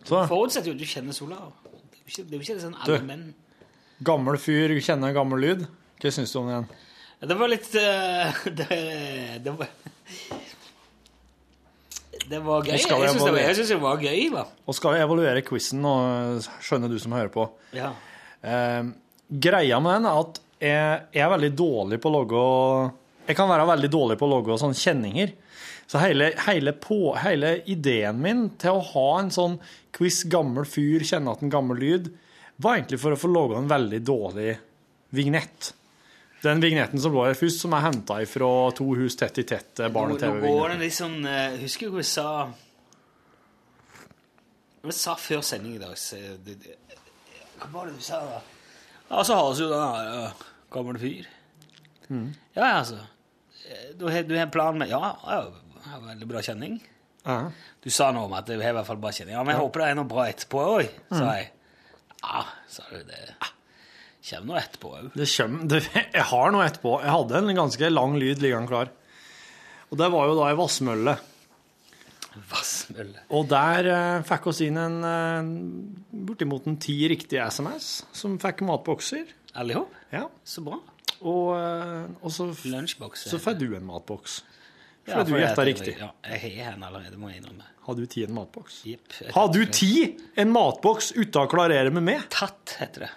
Så, forutsetter jo at du kjenner Sola. Det er jo ikke, det er jo ikke sånn Du. allmenn gammel fyr kjenner gammel lyd. Hva syns du om det igjen? Det var litt eh, det, det var Det var gøy. Nå Jeg skal vi syns det, var- evaluere. jeg synes det var gøy, da. Og skal vi evaluere quizen nå, skjønner du som hører på. Ja. Eh, greia med den er at jeg, jeg er veldig dårlig på å logge Jeg kan være veldig dårlig på å logge sånne kjenninger. Så hele, hele, på, hele ideen min til å ha en sånn quiz gammel fyr, kjenne at en gammel lyd, var egentlig for å få logga en veldig dårlig vignett. Den vignetten som lå her først, som er henta fra To hus tett i tett, eh, barne-TV-vignetten. litt sånn eh, Husker du hva jeg sa Vi sa før sending i dag så, det, det, Hva var det du sa da? Ja, så har vi jo den gamle fyr. fyr. Ja, altså. Eh, Du har, du har en plan med Ja, ja, har veldig bra kjenning. Ja. Du sa noe om at du har i hvert fall bra kjenning. Ja, men jeg håper det er noe bra etterpå òg, sa jeg. Ja, sa du det. Kommer noe etterpå òg. Jeg har noe etterpå. Jeg hadde en ganske lang lyd liggende klar. Og det var jo da ei vassmølle. Vassmølle. Og der eh, fikk oss inn en eh, bortimot en ti riktige SMS som fikk matbokser. Alle i hop? Ja. Så bra. Og, eh, og så, så får du en matboks. Ja, For du gjetta riktig. Ja, jeg har en allerede, må jeg innrømme. Har du ti en matboks? Yep, Har du ti en matboks uten å klarere med meg? Tatt, heter det.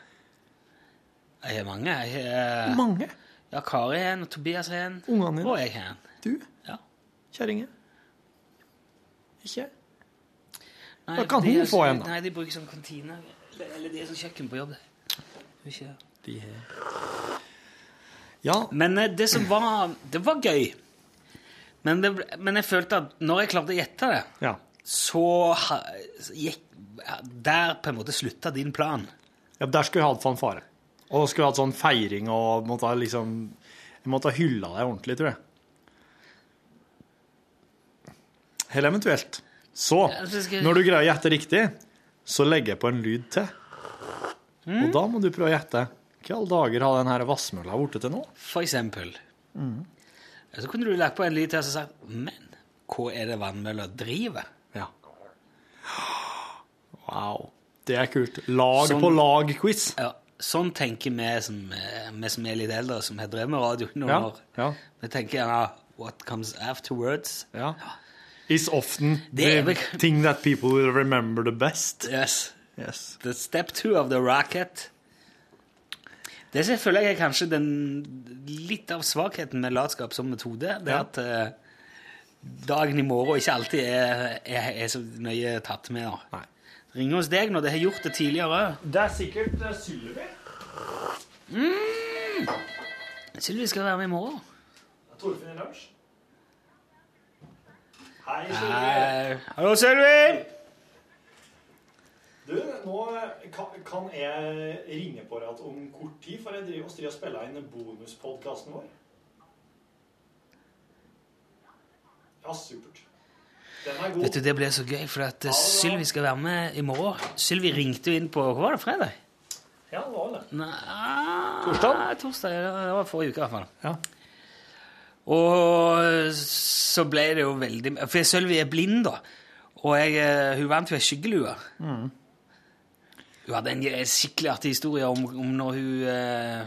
Jeg har mange. Jeg har, Mange. ja, Kari har en, og Tobias har en, Ungene dine. og jeg har en. Du, Ja. kjerringe. Ikke? Nei, Da kan hun få en, da. Nei, de bruker sånn kantine. Eller de er sånn kjøkken på jobb. Ikke. De har Ja. Men eh, det som var Det var gøy. Men, det, men jeg følte at når jeg klarte å gjette det, ja. så gikk Der på en måte slutta din plan. Ja, der skulle jeg hatt fanfare. Og da skulle jeg hatt sånn feiring og måtte ha liksom Jeg måtte ha hylla deg ordentlig, tror jeg. Eller eventuelt. Så, når du greier å gjette riktig, så legger jeg på en lyd til. Mm. Og da må du prøve å gjette. Hva alle dager har den her vassmølla blitt til nå? For eksempel. Mm. Så kunne du lagt på en lyd til og sagt Men hva er det vannmølla driver? Ja. Wow. Det er kult. Lag Sånn- på lag-quiz. Ja, sånn tenker vi som, eh, vi som er litt eldre, som har drevet med radio noen Ja, år. ja. Vi tenker gjerne What comes afterwards? Ja. Is often Det the vel- thing that people will remember the best. Yes. Yes. The step two of the rocket. Det føler jeg er kanskje den litt av svakheten med latskap som metode, det at eh, dagen i morgen ikke alltid er, er, er så nøye tatt med. Da. Ring hos deg når det har gjort det tidligere. Det er sikkert uh, Sylvi. Sylvi skal være med i morgen. Torfinn i lunsj. Hei, Hei. Hallo, Sylvi! Du, nå kan, kan jeg ringe på deg om kort tid, for jeg driver og strir og spiller inn bonuspodkasten vår. Ja, supert. Den er god. Vet du, Det ble så gøy, for at ja, Sylvi skal være med i morgen. Sylvi ringte jo inn på Hva var det, fredag? Ja, det var det. Nei, Torsdag? Torsdag, Det var forrige uke, i hvert fall. Ja. Og så ble det jo veldig For Sølvi er blind, da. Og jeg, eh, hun vant jo ei skyggelue. Mm. Hun hadde en skikkelig artig historie om, om når hun eh,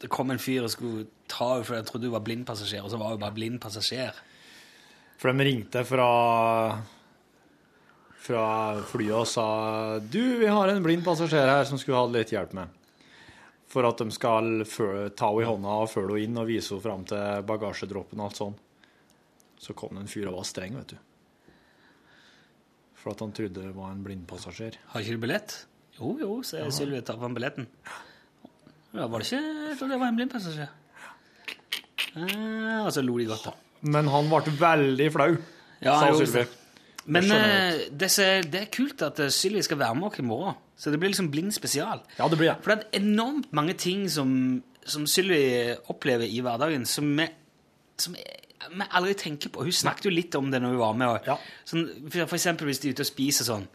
Det kom en fyr og skulle ta henne fordi han trodde hun var blindpassasjer, og så var hun bare blindpassasjer. For de ringte fra fra flyet og sa Du, vi har en blind passasjer her som skulle ha litt hjelp med. For at de skal ta henne i hånda og følge henne inn og vise henne fram til bagasjedroppen og alt sånn. Så kom det en fyr og var streng, vet du. For at han trodde det var en blindpassasjer. Har ikke du billett? Jo, jo, sier Sylvi. Tar fram billetten. Ja, var det ikke Jeg trodde det var en blindpassasjer. Eh, og så lo de godt, da. Men han ble veldig flau, Ja, sa Sylvi. Men Det eh, det, er- er kult at eh, Sylvi skal være med oss i morgen. Så det blir liksom blind spesial. Ja, det blir det. For det er enormt mange ting som, som Sylvi opplever i hverdagen, som er, som vi aldri tenker på. Hun snakket jo litt om det når hun var med. Og, Ja. sånn, for, for eksempel hvis de er ute og spiser sånn.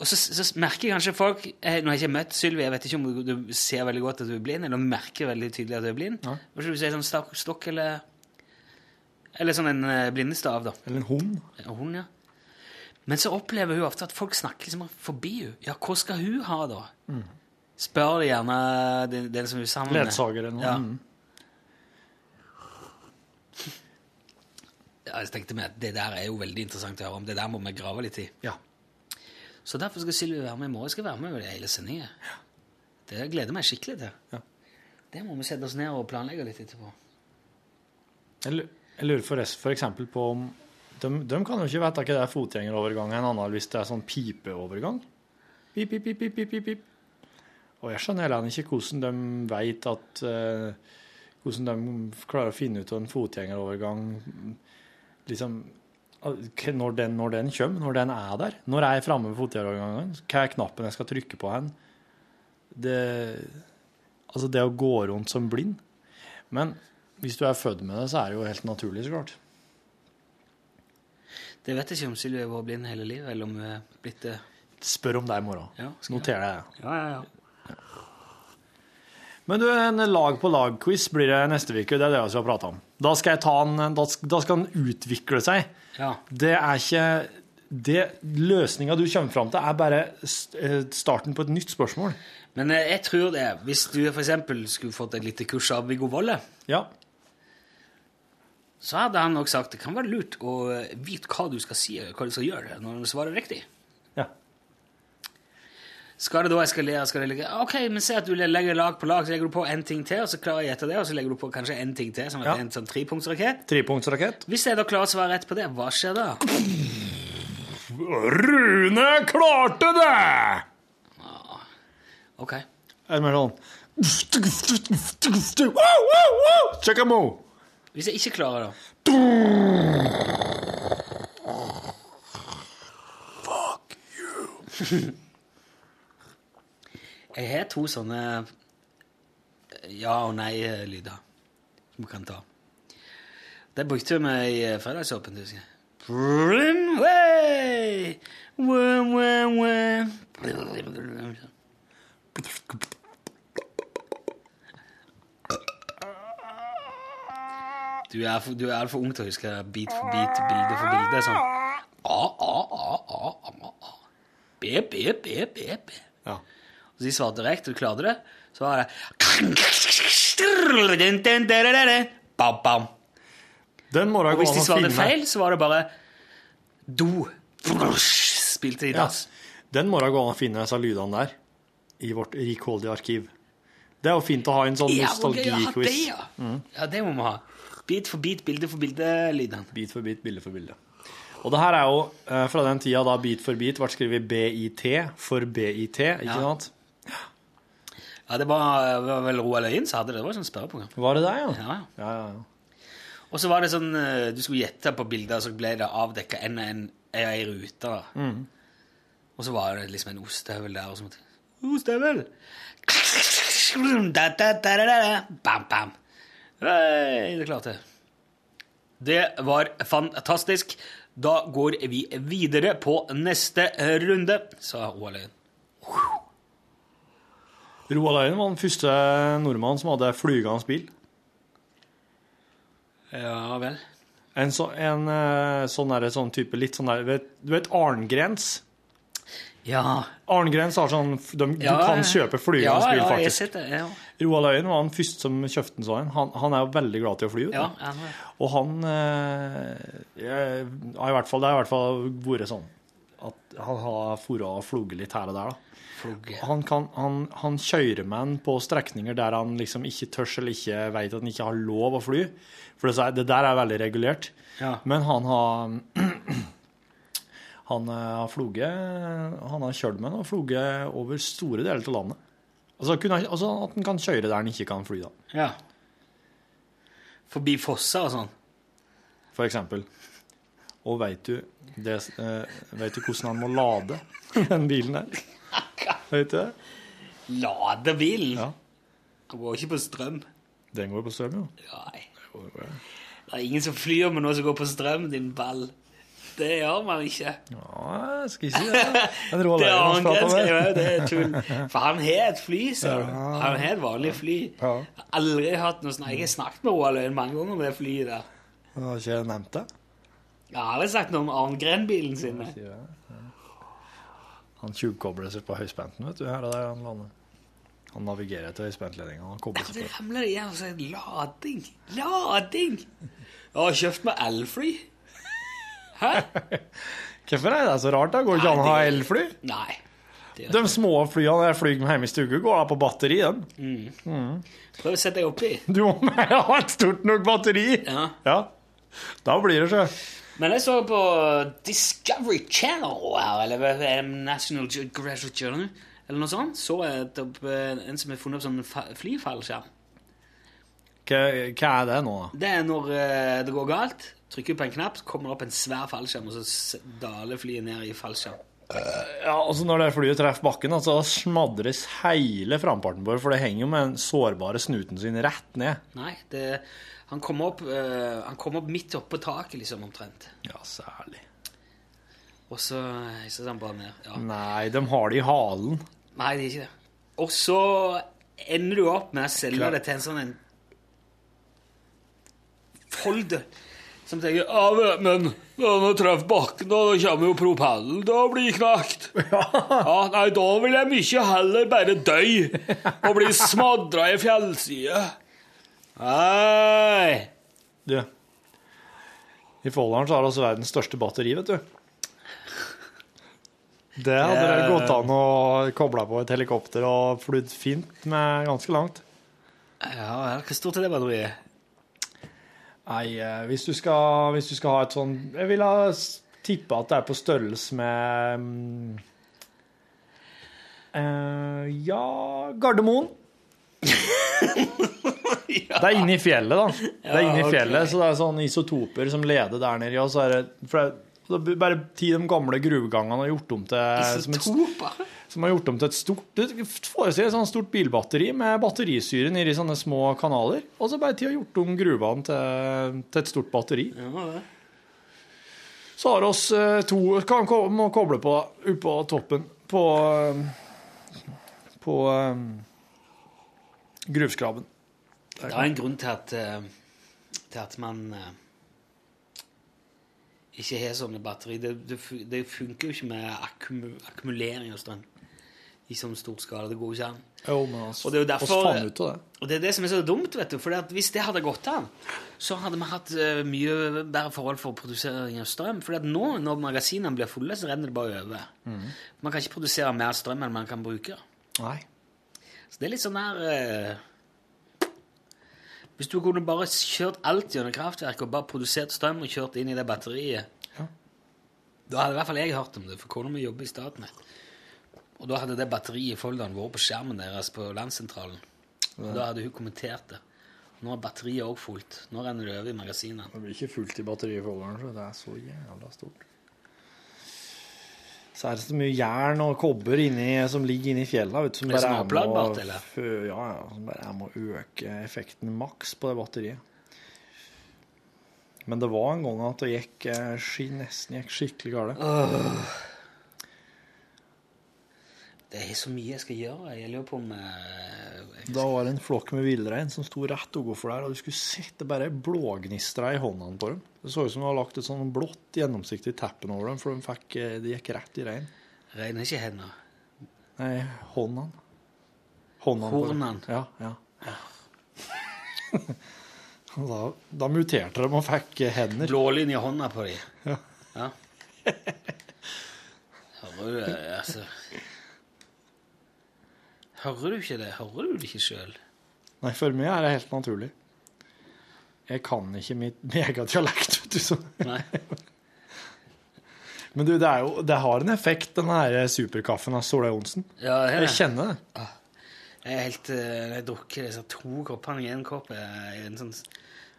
Og så, så merker kanskje folk eh, Nå har jeg ikke møtt Sylvi, jeg vet ikke om du, du ser veldig godt at du er blind, eller merker veldig tydelig at du er blind. Ja. skal du si, sånn stokk, stokk eller Eller sånn en eh, blindestav, da. Eller en hund. En hund, ja. Men så opplever hun ofte at folk snakker liksom forbi henne. Ja, hva skal hun ha, da? Spør de gjerne den, den som hun sammen med. Ledsager eller noe. Ja. Ja, jeg tenkte meg at Det der er jo veldig interessant å høre om. Det der må vi grave litt i. Ja. Så derfor skal Sylvi være med i morgen. Jeg skal være med over hele sendinga. Det gleder jeg meg skikkelig til. Ja. Det må vi sette oss ned og planlegge litt etterpå. Jeg lurer for eksempel på om de, de kan jo ikke vite hva det er fotgjengerovergang en annen hvis det er sånn pipeovergang. Pip, pip, pip, pip, pip, pip. Og jeg skjønner heller ikke hvordan de vet at eh, Hvordan de klarer å finne ut av en fotgjengerovergang liksom Når den, når den kommer, når den er der. Når jeg er framme ved fotgjengerovergangen, hva er knappen jeg skal trykke på hen? Det, altså det å gå rundt som blind. Men hvis du er født med det, så er det jo helt naturlig, så klart. Det vet jeg ikke om Sylvi har vært blind hele livet, eller om hun er blitt det. Spør om det i morgen. Ja. Noter det. Ja, ja, ja. Men du, en lag-på-lag-quiz blir det neste uke. Det er det vi skal prate om. Da skal, en, da, skal den utvikle seg. Ja. Det er ikke det Løsninga du kommer fram til, er bare eh, starten på et nytt spørsmål. Men eh, jeg tror det, hvis du eksempel skulle fått et lite kurs av Viggo Volle, Ja. så hadde han nok sagt det kan være lurt å eh, vite hva du skal si, hva du skal gjøre når du svarer riktig. ja. Skal det da eskalere? Skal det legge... Ok, men se at du legger lag på lag, så legger du på en ting til, og så klarer jeg etter det, og så legger du på kanskje en ting til, som Ja. en sånn trepunktsrakett. Trepunktsrakett. Hvis jeg da klarer å svare rett på det, hva skjer da? Rune klarte det! Ok. Er det sånn! Hvis jeg ikke klarer det, Jeg har to sånne ja og nei-lyder som vi kan ta. Det brukte vi i Fredagsåpent, Fredagsåpen, husker jeg. Du er, for, du er altfor ung til å huske bit for bit, bilde for bilde. Sånn. A, a, a, a, a, a. B, B, B, B, B. Ja. Og de svarte direkte, du klarte det, så var det Bam, bam. Den må da Og gå hvis de an å svarte feil, så var det bare do. Spilte de Ja. Den må da gå an å finne disse lydene der i vårt rikholdige arkiv. Det er jo fint å ha en sånn Ja, ja. det, nostalgiquiz. ja. Ja, det må vi ha. Bit for bit, bilde for bilde-lydene. Bit for bit, bilde for bilde. Og det her er jo eh, fra den tida da bit for bit ble skrevet BIT for BIT, ikke Ja. sant? Ja, det var, var vel Roald Øyen som hadde det. Det var sånn spørreprogram. Var det der, ja? Ja, ja. Ja. Og så var det sånn eh, Du skulle gjette på bilder, så ble det avdekka en og en ei rute. Mm. Og så var det liksom en ostehøvel der. og så måtte Ostehøvel! Bam, bam. Hei, det klarte jeg. Det var fantastisk. Da går vi videre på neste runde, sa Roald Øyen. Roald Øyen var den første nordmannen som hadde flygende bil. Ja vel. En, så, en eh, sånn, der, sånn type litt sånn der vet, Du vet Arngrens? Ja. Arngrens har sånn de, Du kan kjøpe flygende ja, bil, Ja, faktisk. sett det. Ja. Roald Øyen var den første som kjøpte en sånn. Han, han er jo veldig glad til å fly. Ja, ja, ja. Og han eh, jeg, har i hvert fall, Det har i hvert fall vært sånn at han har fora og floget litt her og der. da. Han, kan, han, han kjører med han på strekninger der han liksom ikke tørs eller ikke vet at han ikke har lov å fly. For det, det der er veldig regulert. Ja. Men han har Han eh, har floget Han har kjørt med han og floget over store deler av landet. Altså, kunne, altså at han kan kjøre der han ikke kan fly, da. Ja. Forbi fosser og sånn. For eksempel. Og veit du, det, eh, vet du hvordan han må lade den bilen der? Vet du det? Lade bilen? Ja. Han går ikke på strøm. Den går på strøm, jo. Nei. Det er ingen som flyr med noe som går på strøm, din ball. Det gjør man ikke. Ja, jeg skal ikke si det. Det er jo, det er tull. For han har et fly, ser du. Han har et vanlig fly. Jeg har aldri hatt noe sånt. Jeg har snakket med Roald Øyen mange ganger om det flyet der. Har ikke nevnt det. Jeg har aldri sagt noe om Arngren-bilen sin. Han tjuvkobler seg på høyspenten, vet du. Her og der han lander. Han navigerer etter høyspentledninga. Han kobler Det seg på. ramler igjen og sier lading. Lading! Jeg har kjøpt meg elfly. Hæ? Hvorfor er det så rart? da? Går det ikke an å ha elfly? Nei. Det De små flyene jeg flyr med hjemme i stugu, går da på batteri, den. Prøv å sette deg oppi. Du må ha et stort nok batteri! Ja. Ja. Da blir det så. Men jeg så på Discovery Channel, her, eller er National Geographic Journal, eller noe sånt, så jeg eh, en som har funnet opp fa- flyfallskjerm. Hva, hva er det nå? Det er når eh, det går galt. Trykker på en knapp, kommer det opp en svær fallskjerm, og så daler flyet ned i fallskjerm. Ja, altså Når det flyet treffer bakken, altså, da smadres hele framparten det, for det henger jo med den sårbare snuten sin rett ned. Nei, det, han kom opp, uh, han kom opp midt oppå taket, liksom, omtrent. Ja, særlig. Og så så er han bare ned. Ja. Nei, de har det i halen. Nei, det er ikke det. Og så ender du opp med å selge Klar. det til en sånn en folder som tenker ja, men når den treffer bakken, da kommer jo propellen til å bli knakt. Ja. nei, da vil jeg mye heller bare dø og bli smadra i fjellside. Nei. Du, i Folldalen så har også verdens største batteri, vet du. Det hadde det gått an å koble på et helikopter og flydd fint med ganske langt. Ja hvor stort er det batteriet? Nei, eh, hvis du skal, hvis du skal ha et sånn Jeg ville ha tippa at det er på størrelse med um, uh, Ja, Gardermoen. Det er inne i fjellet, da. Det er inne i fjellet, Så det er sånne isotoper som leder der nede. Og så er det, for det, er bare ti de gamle gruvegangene har gjort om til Isotoper? som har gjort om til et stort du forestiller et sånt stort bilbatteri med batterisyre nedi sånne små kanaler. Og så bare de har gjort om gruvene til, til et stort batteri. Ja. Så har oss eh, to kan må koble på oppå toppen på eh, på gruvskraben. Det er en grunn til at, eh, til at man eh, ikke har sånne batteri. Det, det, det funker jo ikke med akkum, akkumulering av strøm i sånn stor skala. Det går jo ikke an. Jo, men altså, Og det er jo derfor ut av det. Og det er det som er så dumt, vet du. For hvis det hadde gått an, så hadde vi hatt eh, mye bedre forhold for produsering av strøm. For nå, når magasinene blir fulle, så renner det bare over. Man kan ikke produsere mer strøm enn man kan bruke. Nei. Så det er litt sånn der uh, Hvis du kunne bare kjørt alt gjennom kraftverket og bare produsert strøm og kjørt inn i det batteriet Ja. Da hadde i hvert fall jeg hørt om det, for kona mi jobber i Statnett. Og da hadde det batteriet i folderen vært på skjermen deres på landssentralen. Og da hadde hun kommentert det. Nå er batteriet òg fullt. Nå renner det over i magasinene. Det blir ikke fullt i batteriet i folderen, så det er så jævla stort. Så er det så mye jern og kobber inni, som ligger inni fjella, vet du, som bare er med eller? Ja, ja, som bare er med å øke effekten maks på det batteriet. Men det var en gang at det gikk eh, nesten gikk skikkelig galt. Det er så mye jeg skal gjøre. Jeg lurer på om eh, Da var det en flokk med villrein som sto rett overfor der, og du skulle sett det bare blågnistra i håndene på dem. Det så ut som du hadde lagt et sånn blått, gjennomsiktig teppe over dem, for de, fikk, eh, de gikk rett i rein. regner ikke hender. Nei, håndene. Håndene. Hornene. Ja, ja. ja. da, da muterte de og fikk eh, hender. Blålinje i hånda på dem. Ja. Ja. Hører du det? Altså Hører du ikke det? Hører du det ikke sjøl? Nei, for meg er det helt naturlig. Jeg kan ikke mitt megadialekt, vet du. Så. Nei. Men du, det, er jo, det har en effekt, den her superkaffen av Solveig Johnsen. Ja, er Jeg kjenner det. Jeg er helt når Jeg drukker disse to koppene i én kopp. eh, I en sånn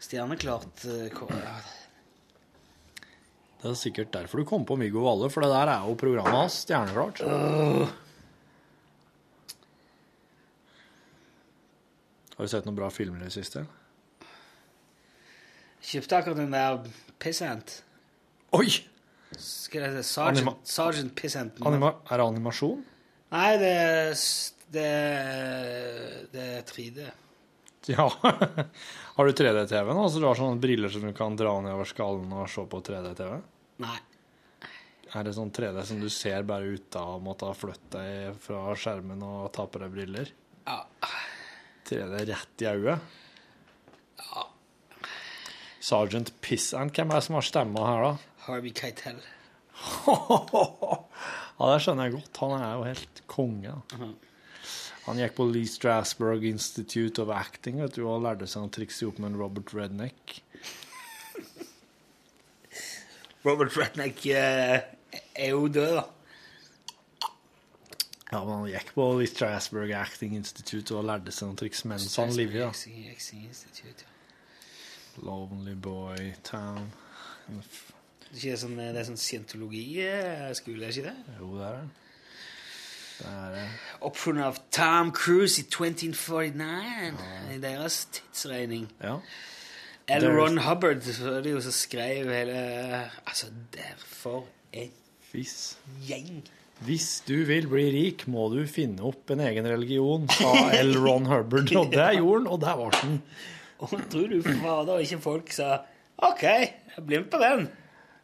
stjerneklart eh, kopp. Det er sikkert derfor du kom på Viggo Valle, for det der er jo programmet hans, stjerneklart. Har du sett noen bra filmer i det siste? Kjøpte akkurat den der Pissant. Oi! Skal jeg hete Anima- Sergeant, Sergeant Pissant? Anima er det animasjon? Nei, det det, det er 3D. Ja. Har du 3D-TV nå, så du har sånne briller som du kan dra nedover skallen og se på 3D-TV? Nei. Er det sånn 3D som du ser bare ut av å måtte ha flyttet deg fra skjermen og ta på deg briller? Ja. 3D rett i øyet? Ja. Sergeant Pissant, hvem er det som har stemma her, da? Harvey Keitel. Ja, det skjønner jeg godt. Han er jo helt konge. da. Han gikk på Lee Strasberg Institute of Acting vet du, og lærte seg å trikse opp med en Robert Redneck. Robert Redneck eh, er jo død, da. Ja, men han gikk på The Strasbourg Acting Institute og lærte seg noen triks mens han levde. Ja. Lonely Boy Town. Det er ikke sånn, det er sånn scientologiskole, er ikke det? Jo, det er det. Det er det. Oppfunnet av Tom Cruise i 1949, i deres tidsregning. Ja. L. Ron Hubbard var det jo som skrev hele Altså, derfor en Fis. gjeng. Hvis du vil bli rik, må du finne opp en egen religion, sa L. Ron Hubbard. Og det gjorde han, og der var han. Og tror du fader ikke folk sa OK, jeg blir med på den.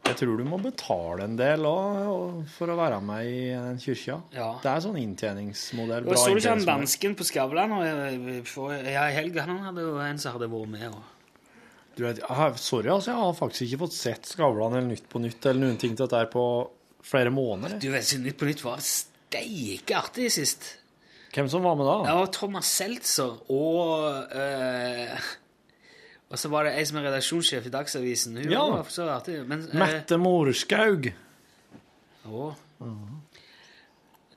Jeg tror du må betale en del òg for å være med i den kyrkja. Ja. Det er sånn inntjeningsmodell. Og så du ikke han dansken på Skavlan og jeg- for- ja, i helga? Han hadde jo en som hadde vært med. Og... Du vet, sorry, altså, jeg har faktisk ikke fått sett Skavlan eller Nytt på Nytt eller noen ting til dette på flere måneder. Du vet, Nytt på Nytt var steike artig sist. Hvem som var med da? Ja, var Thomas Seltzer og uh, Og så var det ei som er redaksjonssjef i Dagsavisen. Hun Ja. var så artig. Men, uh, Mette Morskaug.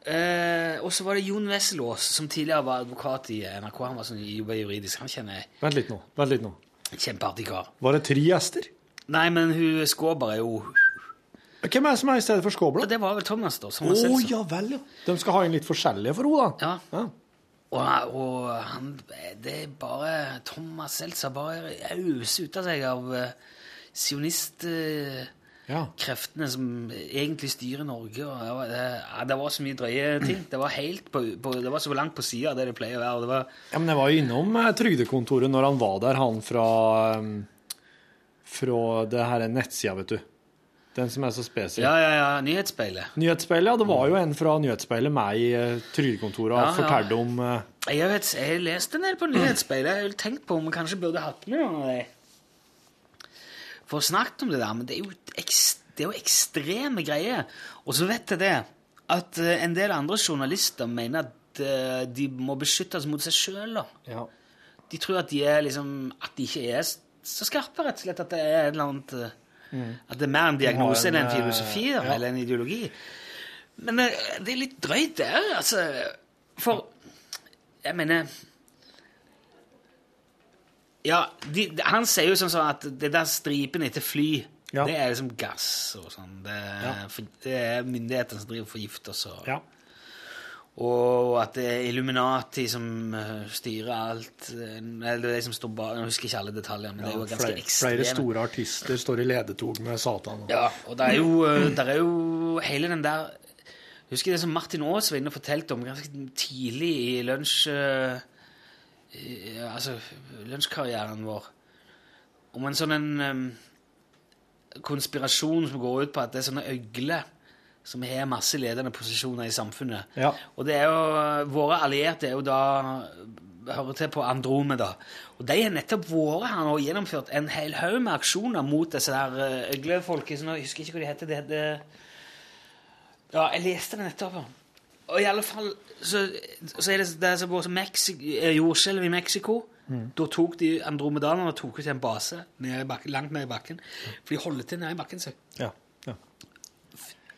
Uh, og så var det Jon Wesselås, som tidligere var advokat i NRK. Han var sånn, jobba juridisk. Han kjenner jeg. Vent litt nå. vent litt nå. Kjempeartig kar. Var det tre gjester? Nei, men hun Skåber er jo Hvem er det som er i stedet for Skåbla? Det var vel Thomas, da. Thomas Seltzer. ja vel, ja. De skal ha inn litt forskjellige for henne, da. Ja. Og, og han, det er bare Thomas Seltzer bare auser ut av seg av uh, sionistkreftene som egentlig styrer Norge. Det, var, det, det var så mye drøye ting. Det var, helt på, på, det var så langt på sida av det det pleier å være. var, Ja, men jeg var jo innom eh, trygdekontoret når han var der, han fra um, Fra det her nettsida, vet du. Den som er så spesiell. ja, ja, ja, Nyhetsspeilet. Nyhetsspeilet, ja. Det var jo en fra Nyhetsspeilet med i eh, trygdekontoret og Ja, ja. fortalte om uh, Jeg vet, jeg har lest en del på Nyhetsspeilet. Jeg har tenkt på om vi kanskje burde hatt med noen av dem. For å snakke om det der, men det er jo, ekst, det er jo ekstreme greier. Og så vet jeg det, at eh, en del andre journalister mener at eh, de må beskyttes mot seg sjøl. Ja. De tror at de, er liksom, at de ikke er så skarpe, rett og slett. At det er et eller annet At det er mer en diagnose enn en filosofi ja. eller en ideologi. Men eh, det er litt drøyt, òg, altså. For jeg mener Ja, de, han sier jo sånn at det der stripen etter fly, Ja. det er liksom gass og sånn. Det, det er myndighetene som driver og forgifter oss. Og, Ja. Og at det er Illuminati som eh, styrer alt. eh, Eller det er de som står bak Jeg husker ikke alle detaljene, men det er jo ganske flere, ekstreme. flere store artister står i ledetog med Satan. Ja, og det er jo, det der er jo hele den der husker det som Martin Aas var inne og fortalte om ganske tidlig i lunsj... eh, altså lunsjkarrieren vår. Om en sånn en konspirasjon som går ut på at det er sånne øgler som har masse ledende posisjoner i samfunnet. Ja. Og det er jo, våre allierte er jo da hører til på Andromeda. Og de har nettopp vært her nå og gjennomført en hel haug med aksjoner mot disse der eh, øglefolket. Nå jeg husker jeg ikke hva de heter. Det heter Ja, jeg leste det nettopp. Og i alle fall så, så er det, det som Mexi- eh, jordskjelv i Mexico. Da tok de andromedanerne tok ut en base nede i bakken, langt ned i bakken. For de holder til nede i bakken. Så. Ja. Ja.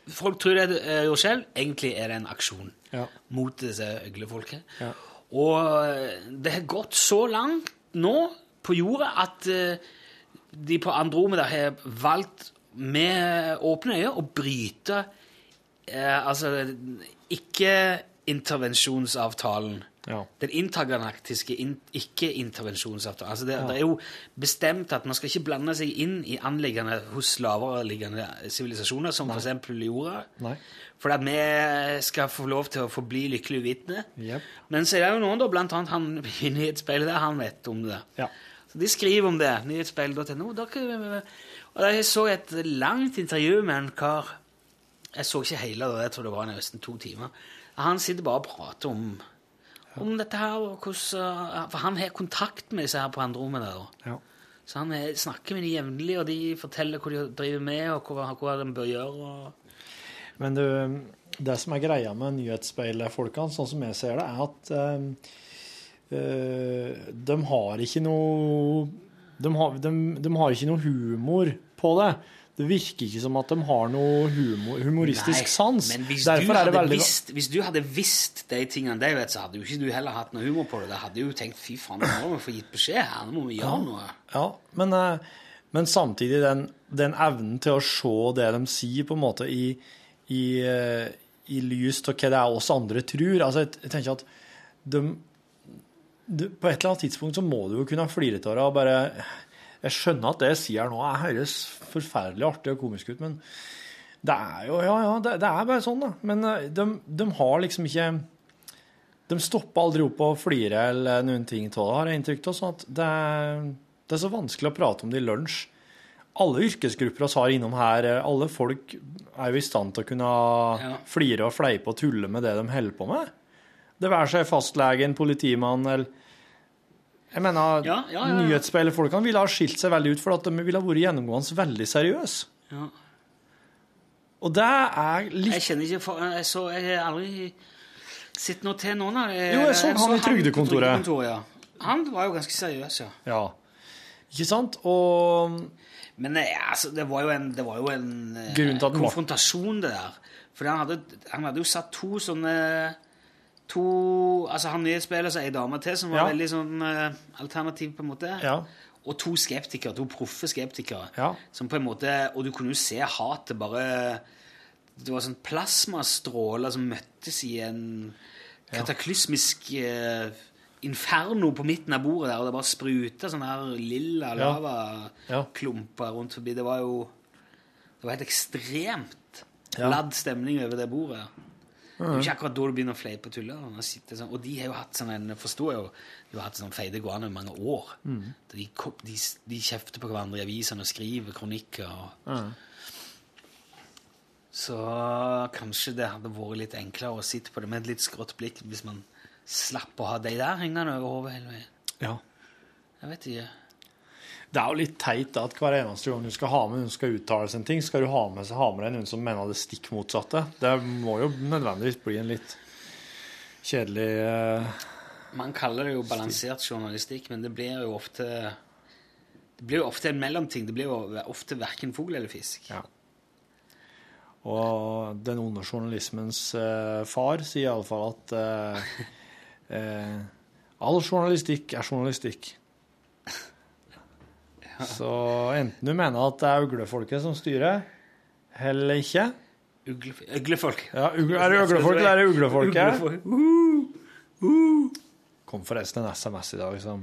Folk tror det er jo selv. Egentlig er det en aksjon Ja. mot disse øglefolket. Ja. Og eh, det har gått så langt nå på jorda at eh, de på Andromeda har valgt med åpne øyne å bryte eh, altså ikke-intervensjonsavtalen. Ja. Den intergalaktiske in ikke-intervensjonsavtalen. Altså det, det er jo bestemt at man skal ikke blande seg inn i anliggende hos lavereliggende sivilisasjoner, som f.eks. jorda. Nei. For at vi skal få lov til å forbli lykkelig uvitende. Yep. Men så er det jo noen, da, blant annet han i nyhetsspeilet der, han vet om det. Ja. Så de skriver om det. Nyhetsspeilet.no. Og jeg så et langt intervju med en kar Jeg så ikke hele, da, jeg tror det var nesten to timer. Han sitter bare og prater om, om dette her. og hvordan, For han har kontakt med disse her på Andromeda. da. Ja. Så han er, snakker med dem jevnlig, og de forteller hva de driver med, og hva, hva de bør gjøre. og... Men du, det som er greia med nyhetsspeilet-folkene, sånn som jeg ser det, er at øh, eh, de har ikke noe de har, de, de har ikke noe humor på det. Det virker ikke som at de har noe humor, humoristisk Nei, sans. Men hvis Derfor du, hadde visst, hvis du hadde visst de tingene de vet, så hadde jo ikke du heller hatt noe humor på det. Da hadde du jo tenkt fy faen, nå må vi få gitt beskjed her, nå må vi gjøre noe. Ja, men, eh, men samtidig den, den evnen til å se det de sier, på en måte i, i, eh, i lys av hva det er oss andre tror. Altså, jeg, jeg tenker at de, de, på et eller annet tidspunkt så må du jo kunne flire av det og bare Jeg skjønner at det jeg sier nå, jeg høres forferdelig artig og komisk ut, men det er jo Ja, ja, det, det er bare sånn, da. Men eh, de, de har liksom ikke de stopper aldri opp og flirer eller noen ting av det, har jeg inntrykk av. sånn at det er, det er så vanskelig å prate om det i lunsj. Alle yrkesgrupper vi har innom her, alle folk er jo i stand til å kunne Ja. flire og fleipe og tulle med det de holder på med. Det være seg fastlegen, politimann eller Jeg mener, Ja, ja, ja, nyhetsspillerfolkene ville ha skilt seg veldig ut for at de ville ha vært gjennomgående veldig seriøse. Ja. Og det er litt Jeg kjenner ikke for, jeg, så, jeg har aldri sett noe til noen av. Jo, jeg så han i på Trygdekontoret. Trygdekontoret, ja. Han var jo ganske seriøs, ja. Ja. Ikke sant? Og Men eh, altså, det var jo en, det var jo en eh, konfrontasjon, det der. For han hadde, han hadde jo satt to sånne To Altså, han nyhetsspiller seg ei dame til som var Ja. veldig sånn eh, alternativ, på en måte. Ja. Og to skeptikere, to proffe skeptikere. Ja. Som på en måte Og du kunne jo se hatet bare Det var sånn plasmastråler som møttes i en kataklysmisk eh, inferno på midten av bordet der, og det bare spruta sånne her lilla Ja. lavaklumper rundt forbi. Det var jo Det var helt ekstremt Ja. ladd stemning over det bordet. Det er jo ikke akkurat da du begynner å fleipe og tulle. Sånn. Og de har jo hatt sånn en forstår jeg jo, de har hatt sånn feide gående i mange år. Mm. De, de, de kjefter på hverandre i avisene og skriver kronikker. Og, Så kanskje det hadde vært litt enklere å sitte på det med et litt skrått blikk hvis man slapp å ha de der hengende over hodet hele veien. ja. Jeg vet ikke. Det er jo litt teit at hver eneste gang du skal ha med noen som skal uttale seg en ting, skal du ha med, ha med deg noen som mener det stikk motsatte. Det må jo nødvendigvis bli en litt kjedelig uh, Man kaller det jo balansert journalistikk, men det blir jo ofte Det blir jo ofte en mellomting. Det blir jo ofte verken fugl eller fisk. Ja. Og den onde journalismens uh, far sier iallfall at uh, uh, all journalistikk er journalistikk. Så enten du mener at det er uglefolket som styrer, eller ikke Ugle, Uglefolk. ja, ugle, Er det øglefolk, eller er det uglefolket? Uglefolk. kom forresten en SMS i dag som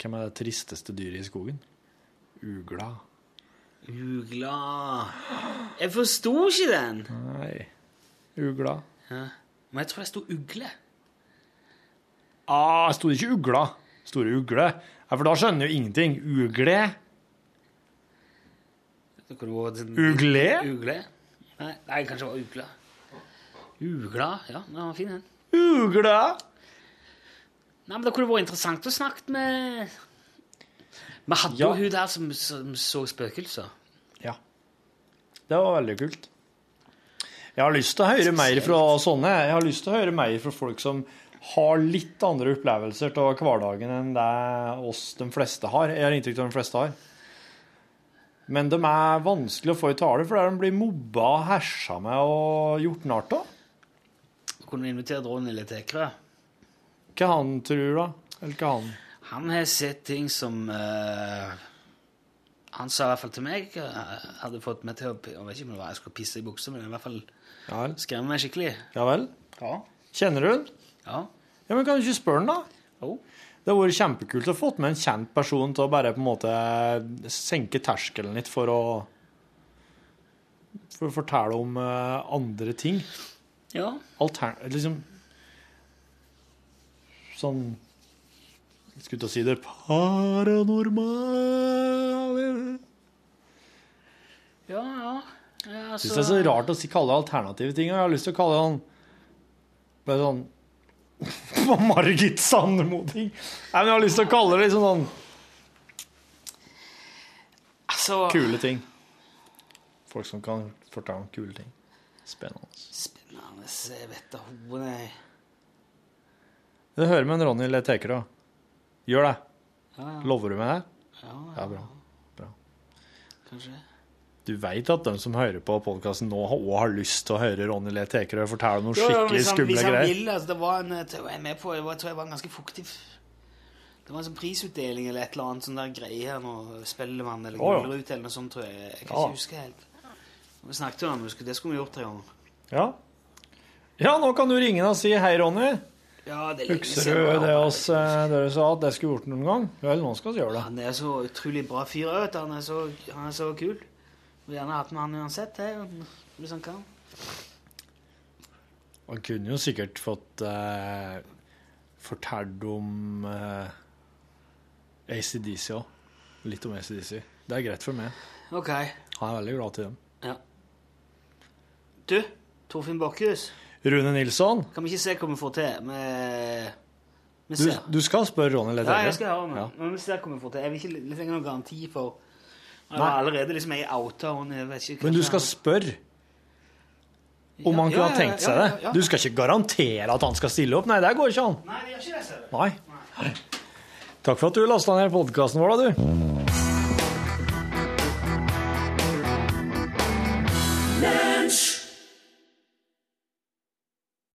Hvem er det tristeste dyret i skogen? Ugla. Ugla Jeg forsto ikke den. Nei. Ugla. Ja. Men jeg tror det sto ugle. Ah, sto det ikke ugla? Store ugle? Ja, for da skjønner jeg jo ingenting. Ugle? Ugle? Ugle? Nei, nei, kanskje det var ugla. Ugla? Ja, den var fin, den. Ugla? Nei, men Det kunne vært interessant å snakke med Vi hadde Ja. jo hun der som, som så spøkelser. Ja. Det var veldig kult. Jeg har lyst til å høre mer fra sånne. Jeg har lyst til å høre mer fra folk som har litt andre opplevelser av hverdagen enn det oss de fleste har. Jeg har inntrykk av de fleste har. Men de er vanskelig å få i tale, for de blir mobba, hersa med og gjort narr av. Kunne invitere Ronny litt ekle. Hva han tror, da? Eller hva han Han har sett ting som uh, Han sa i hvert fall til meg jeg Hadde fått meg til å Jeg vet ikke om det var jeg skulle pisse i buksa, men i hvert fall Ja skremme meg skikkelig. Ja vel? Ja. Kjenner du den? Ja. Ja, men kan du ikke spørre den, da? Jo. Det hadde vært kjempekult å få med en kjent person til å bare på en måte senke terskelen litt for å For å fortelle om eh, andre ting. ja. Altern... Liksom Sånn Jeg skulle til å si det paranormale Ja, ja. Jeg altså, syns det er så rart å kalle det alternative ting, jeg har lyst til å kalle det sånn Bare sånn Margit Sandemo-ting. Nei, men jeg har lyst til å kalle det liksom sånn altså kule ting. Folk som kan fortelle om kule ting. Spennende. Spennende. Jeg vet da hun er Det hører med en Ronny Leteker, da. Gjør det. Ja, ja. Lover du meg det? ja, Ja, bra. kanskje. Du veit at de som hører på podkasten nå, òg har lyst til å høre Ronny Le Tekerø fortelle noen Jo, jo, skikkelig skumle greier. hvis han. Vil, altså, det var en, jeg var med på, det var, jeg tror jeg var en ganske fuktig Det var en sånn prisutdeling eller et eller annet sånn der greie her nå. Spellemann eller ja. Eller noe sånt, tror jeg. Jeg kan Ja. ikke huske helt. Vi snakket om det, det skulle vi gjort tre ganger. Ja. ja, nå kan du ringe og si hei, Ronny. Ja, det Husker du jeg det oss, eh, dere sa at det skulle gjort noen gang? Vel, nå skal vi gjøre det. Han er så utrolig bra fyr. Han er så, han er så kul. Vil gjerne hatt med han uansett, jeg, hvis han kan. Han kunne jo sikkert fått eh, fortalt om eh, ACDC òg. Litt om ACDC. Det er greit for meg. OK. Han er veldig glad til dem. Ja. Du, Torfinn Bakkhus. Rune Nilsson, kan vi ikke se hva vi får til med du, du skal spørre Ronny litt Ja, jeg skal høre. Ja. Men vi ser hva vi får til. Jeg vil ikke trenger noen garanti for Jeg var allerede liksom jeg outa Men du skal spørre om han kunne ha tenkt seg det. Du skal ikke garantere at han skal stille opp. Nei, det går ikke an. Nei, det gjør ikke det, ser du. Nei. Takk for at du lasta ned podkasten vår, da, du.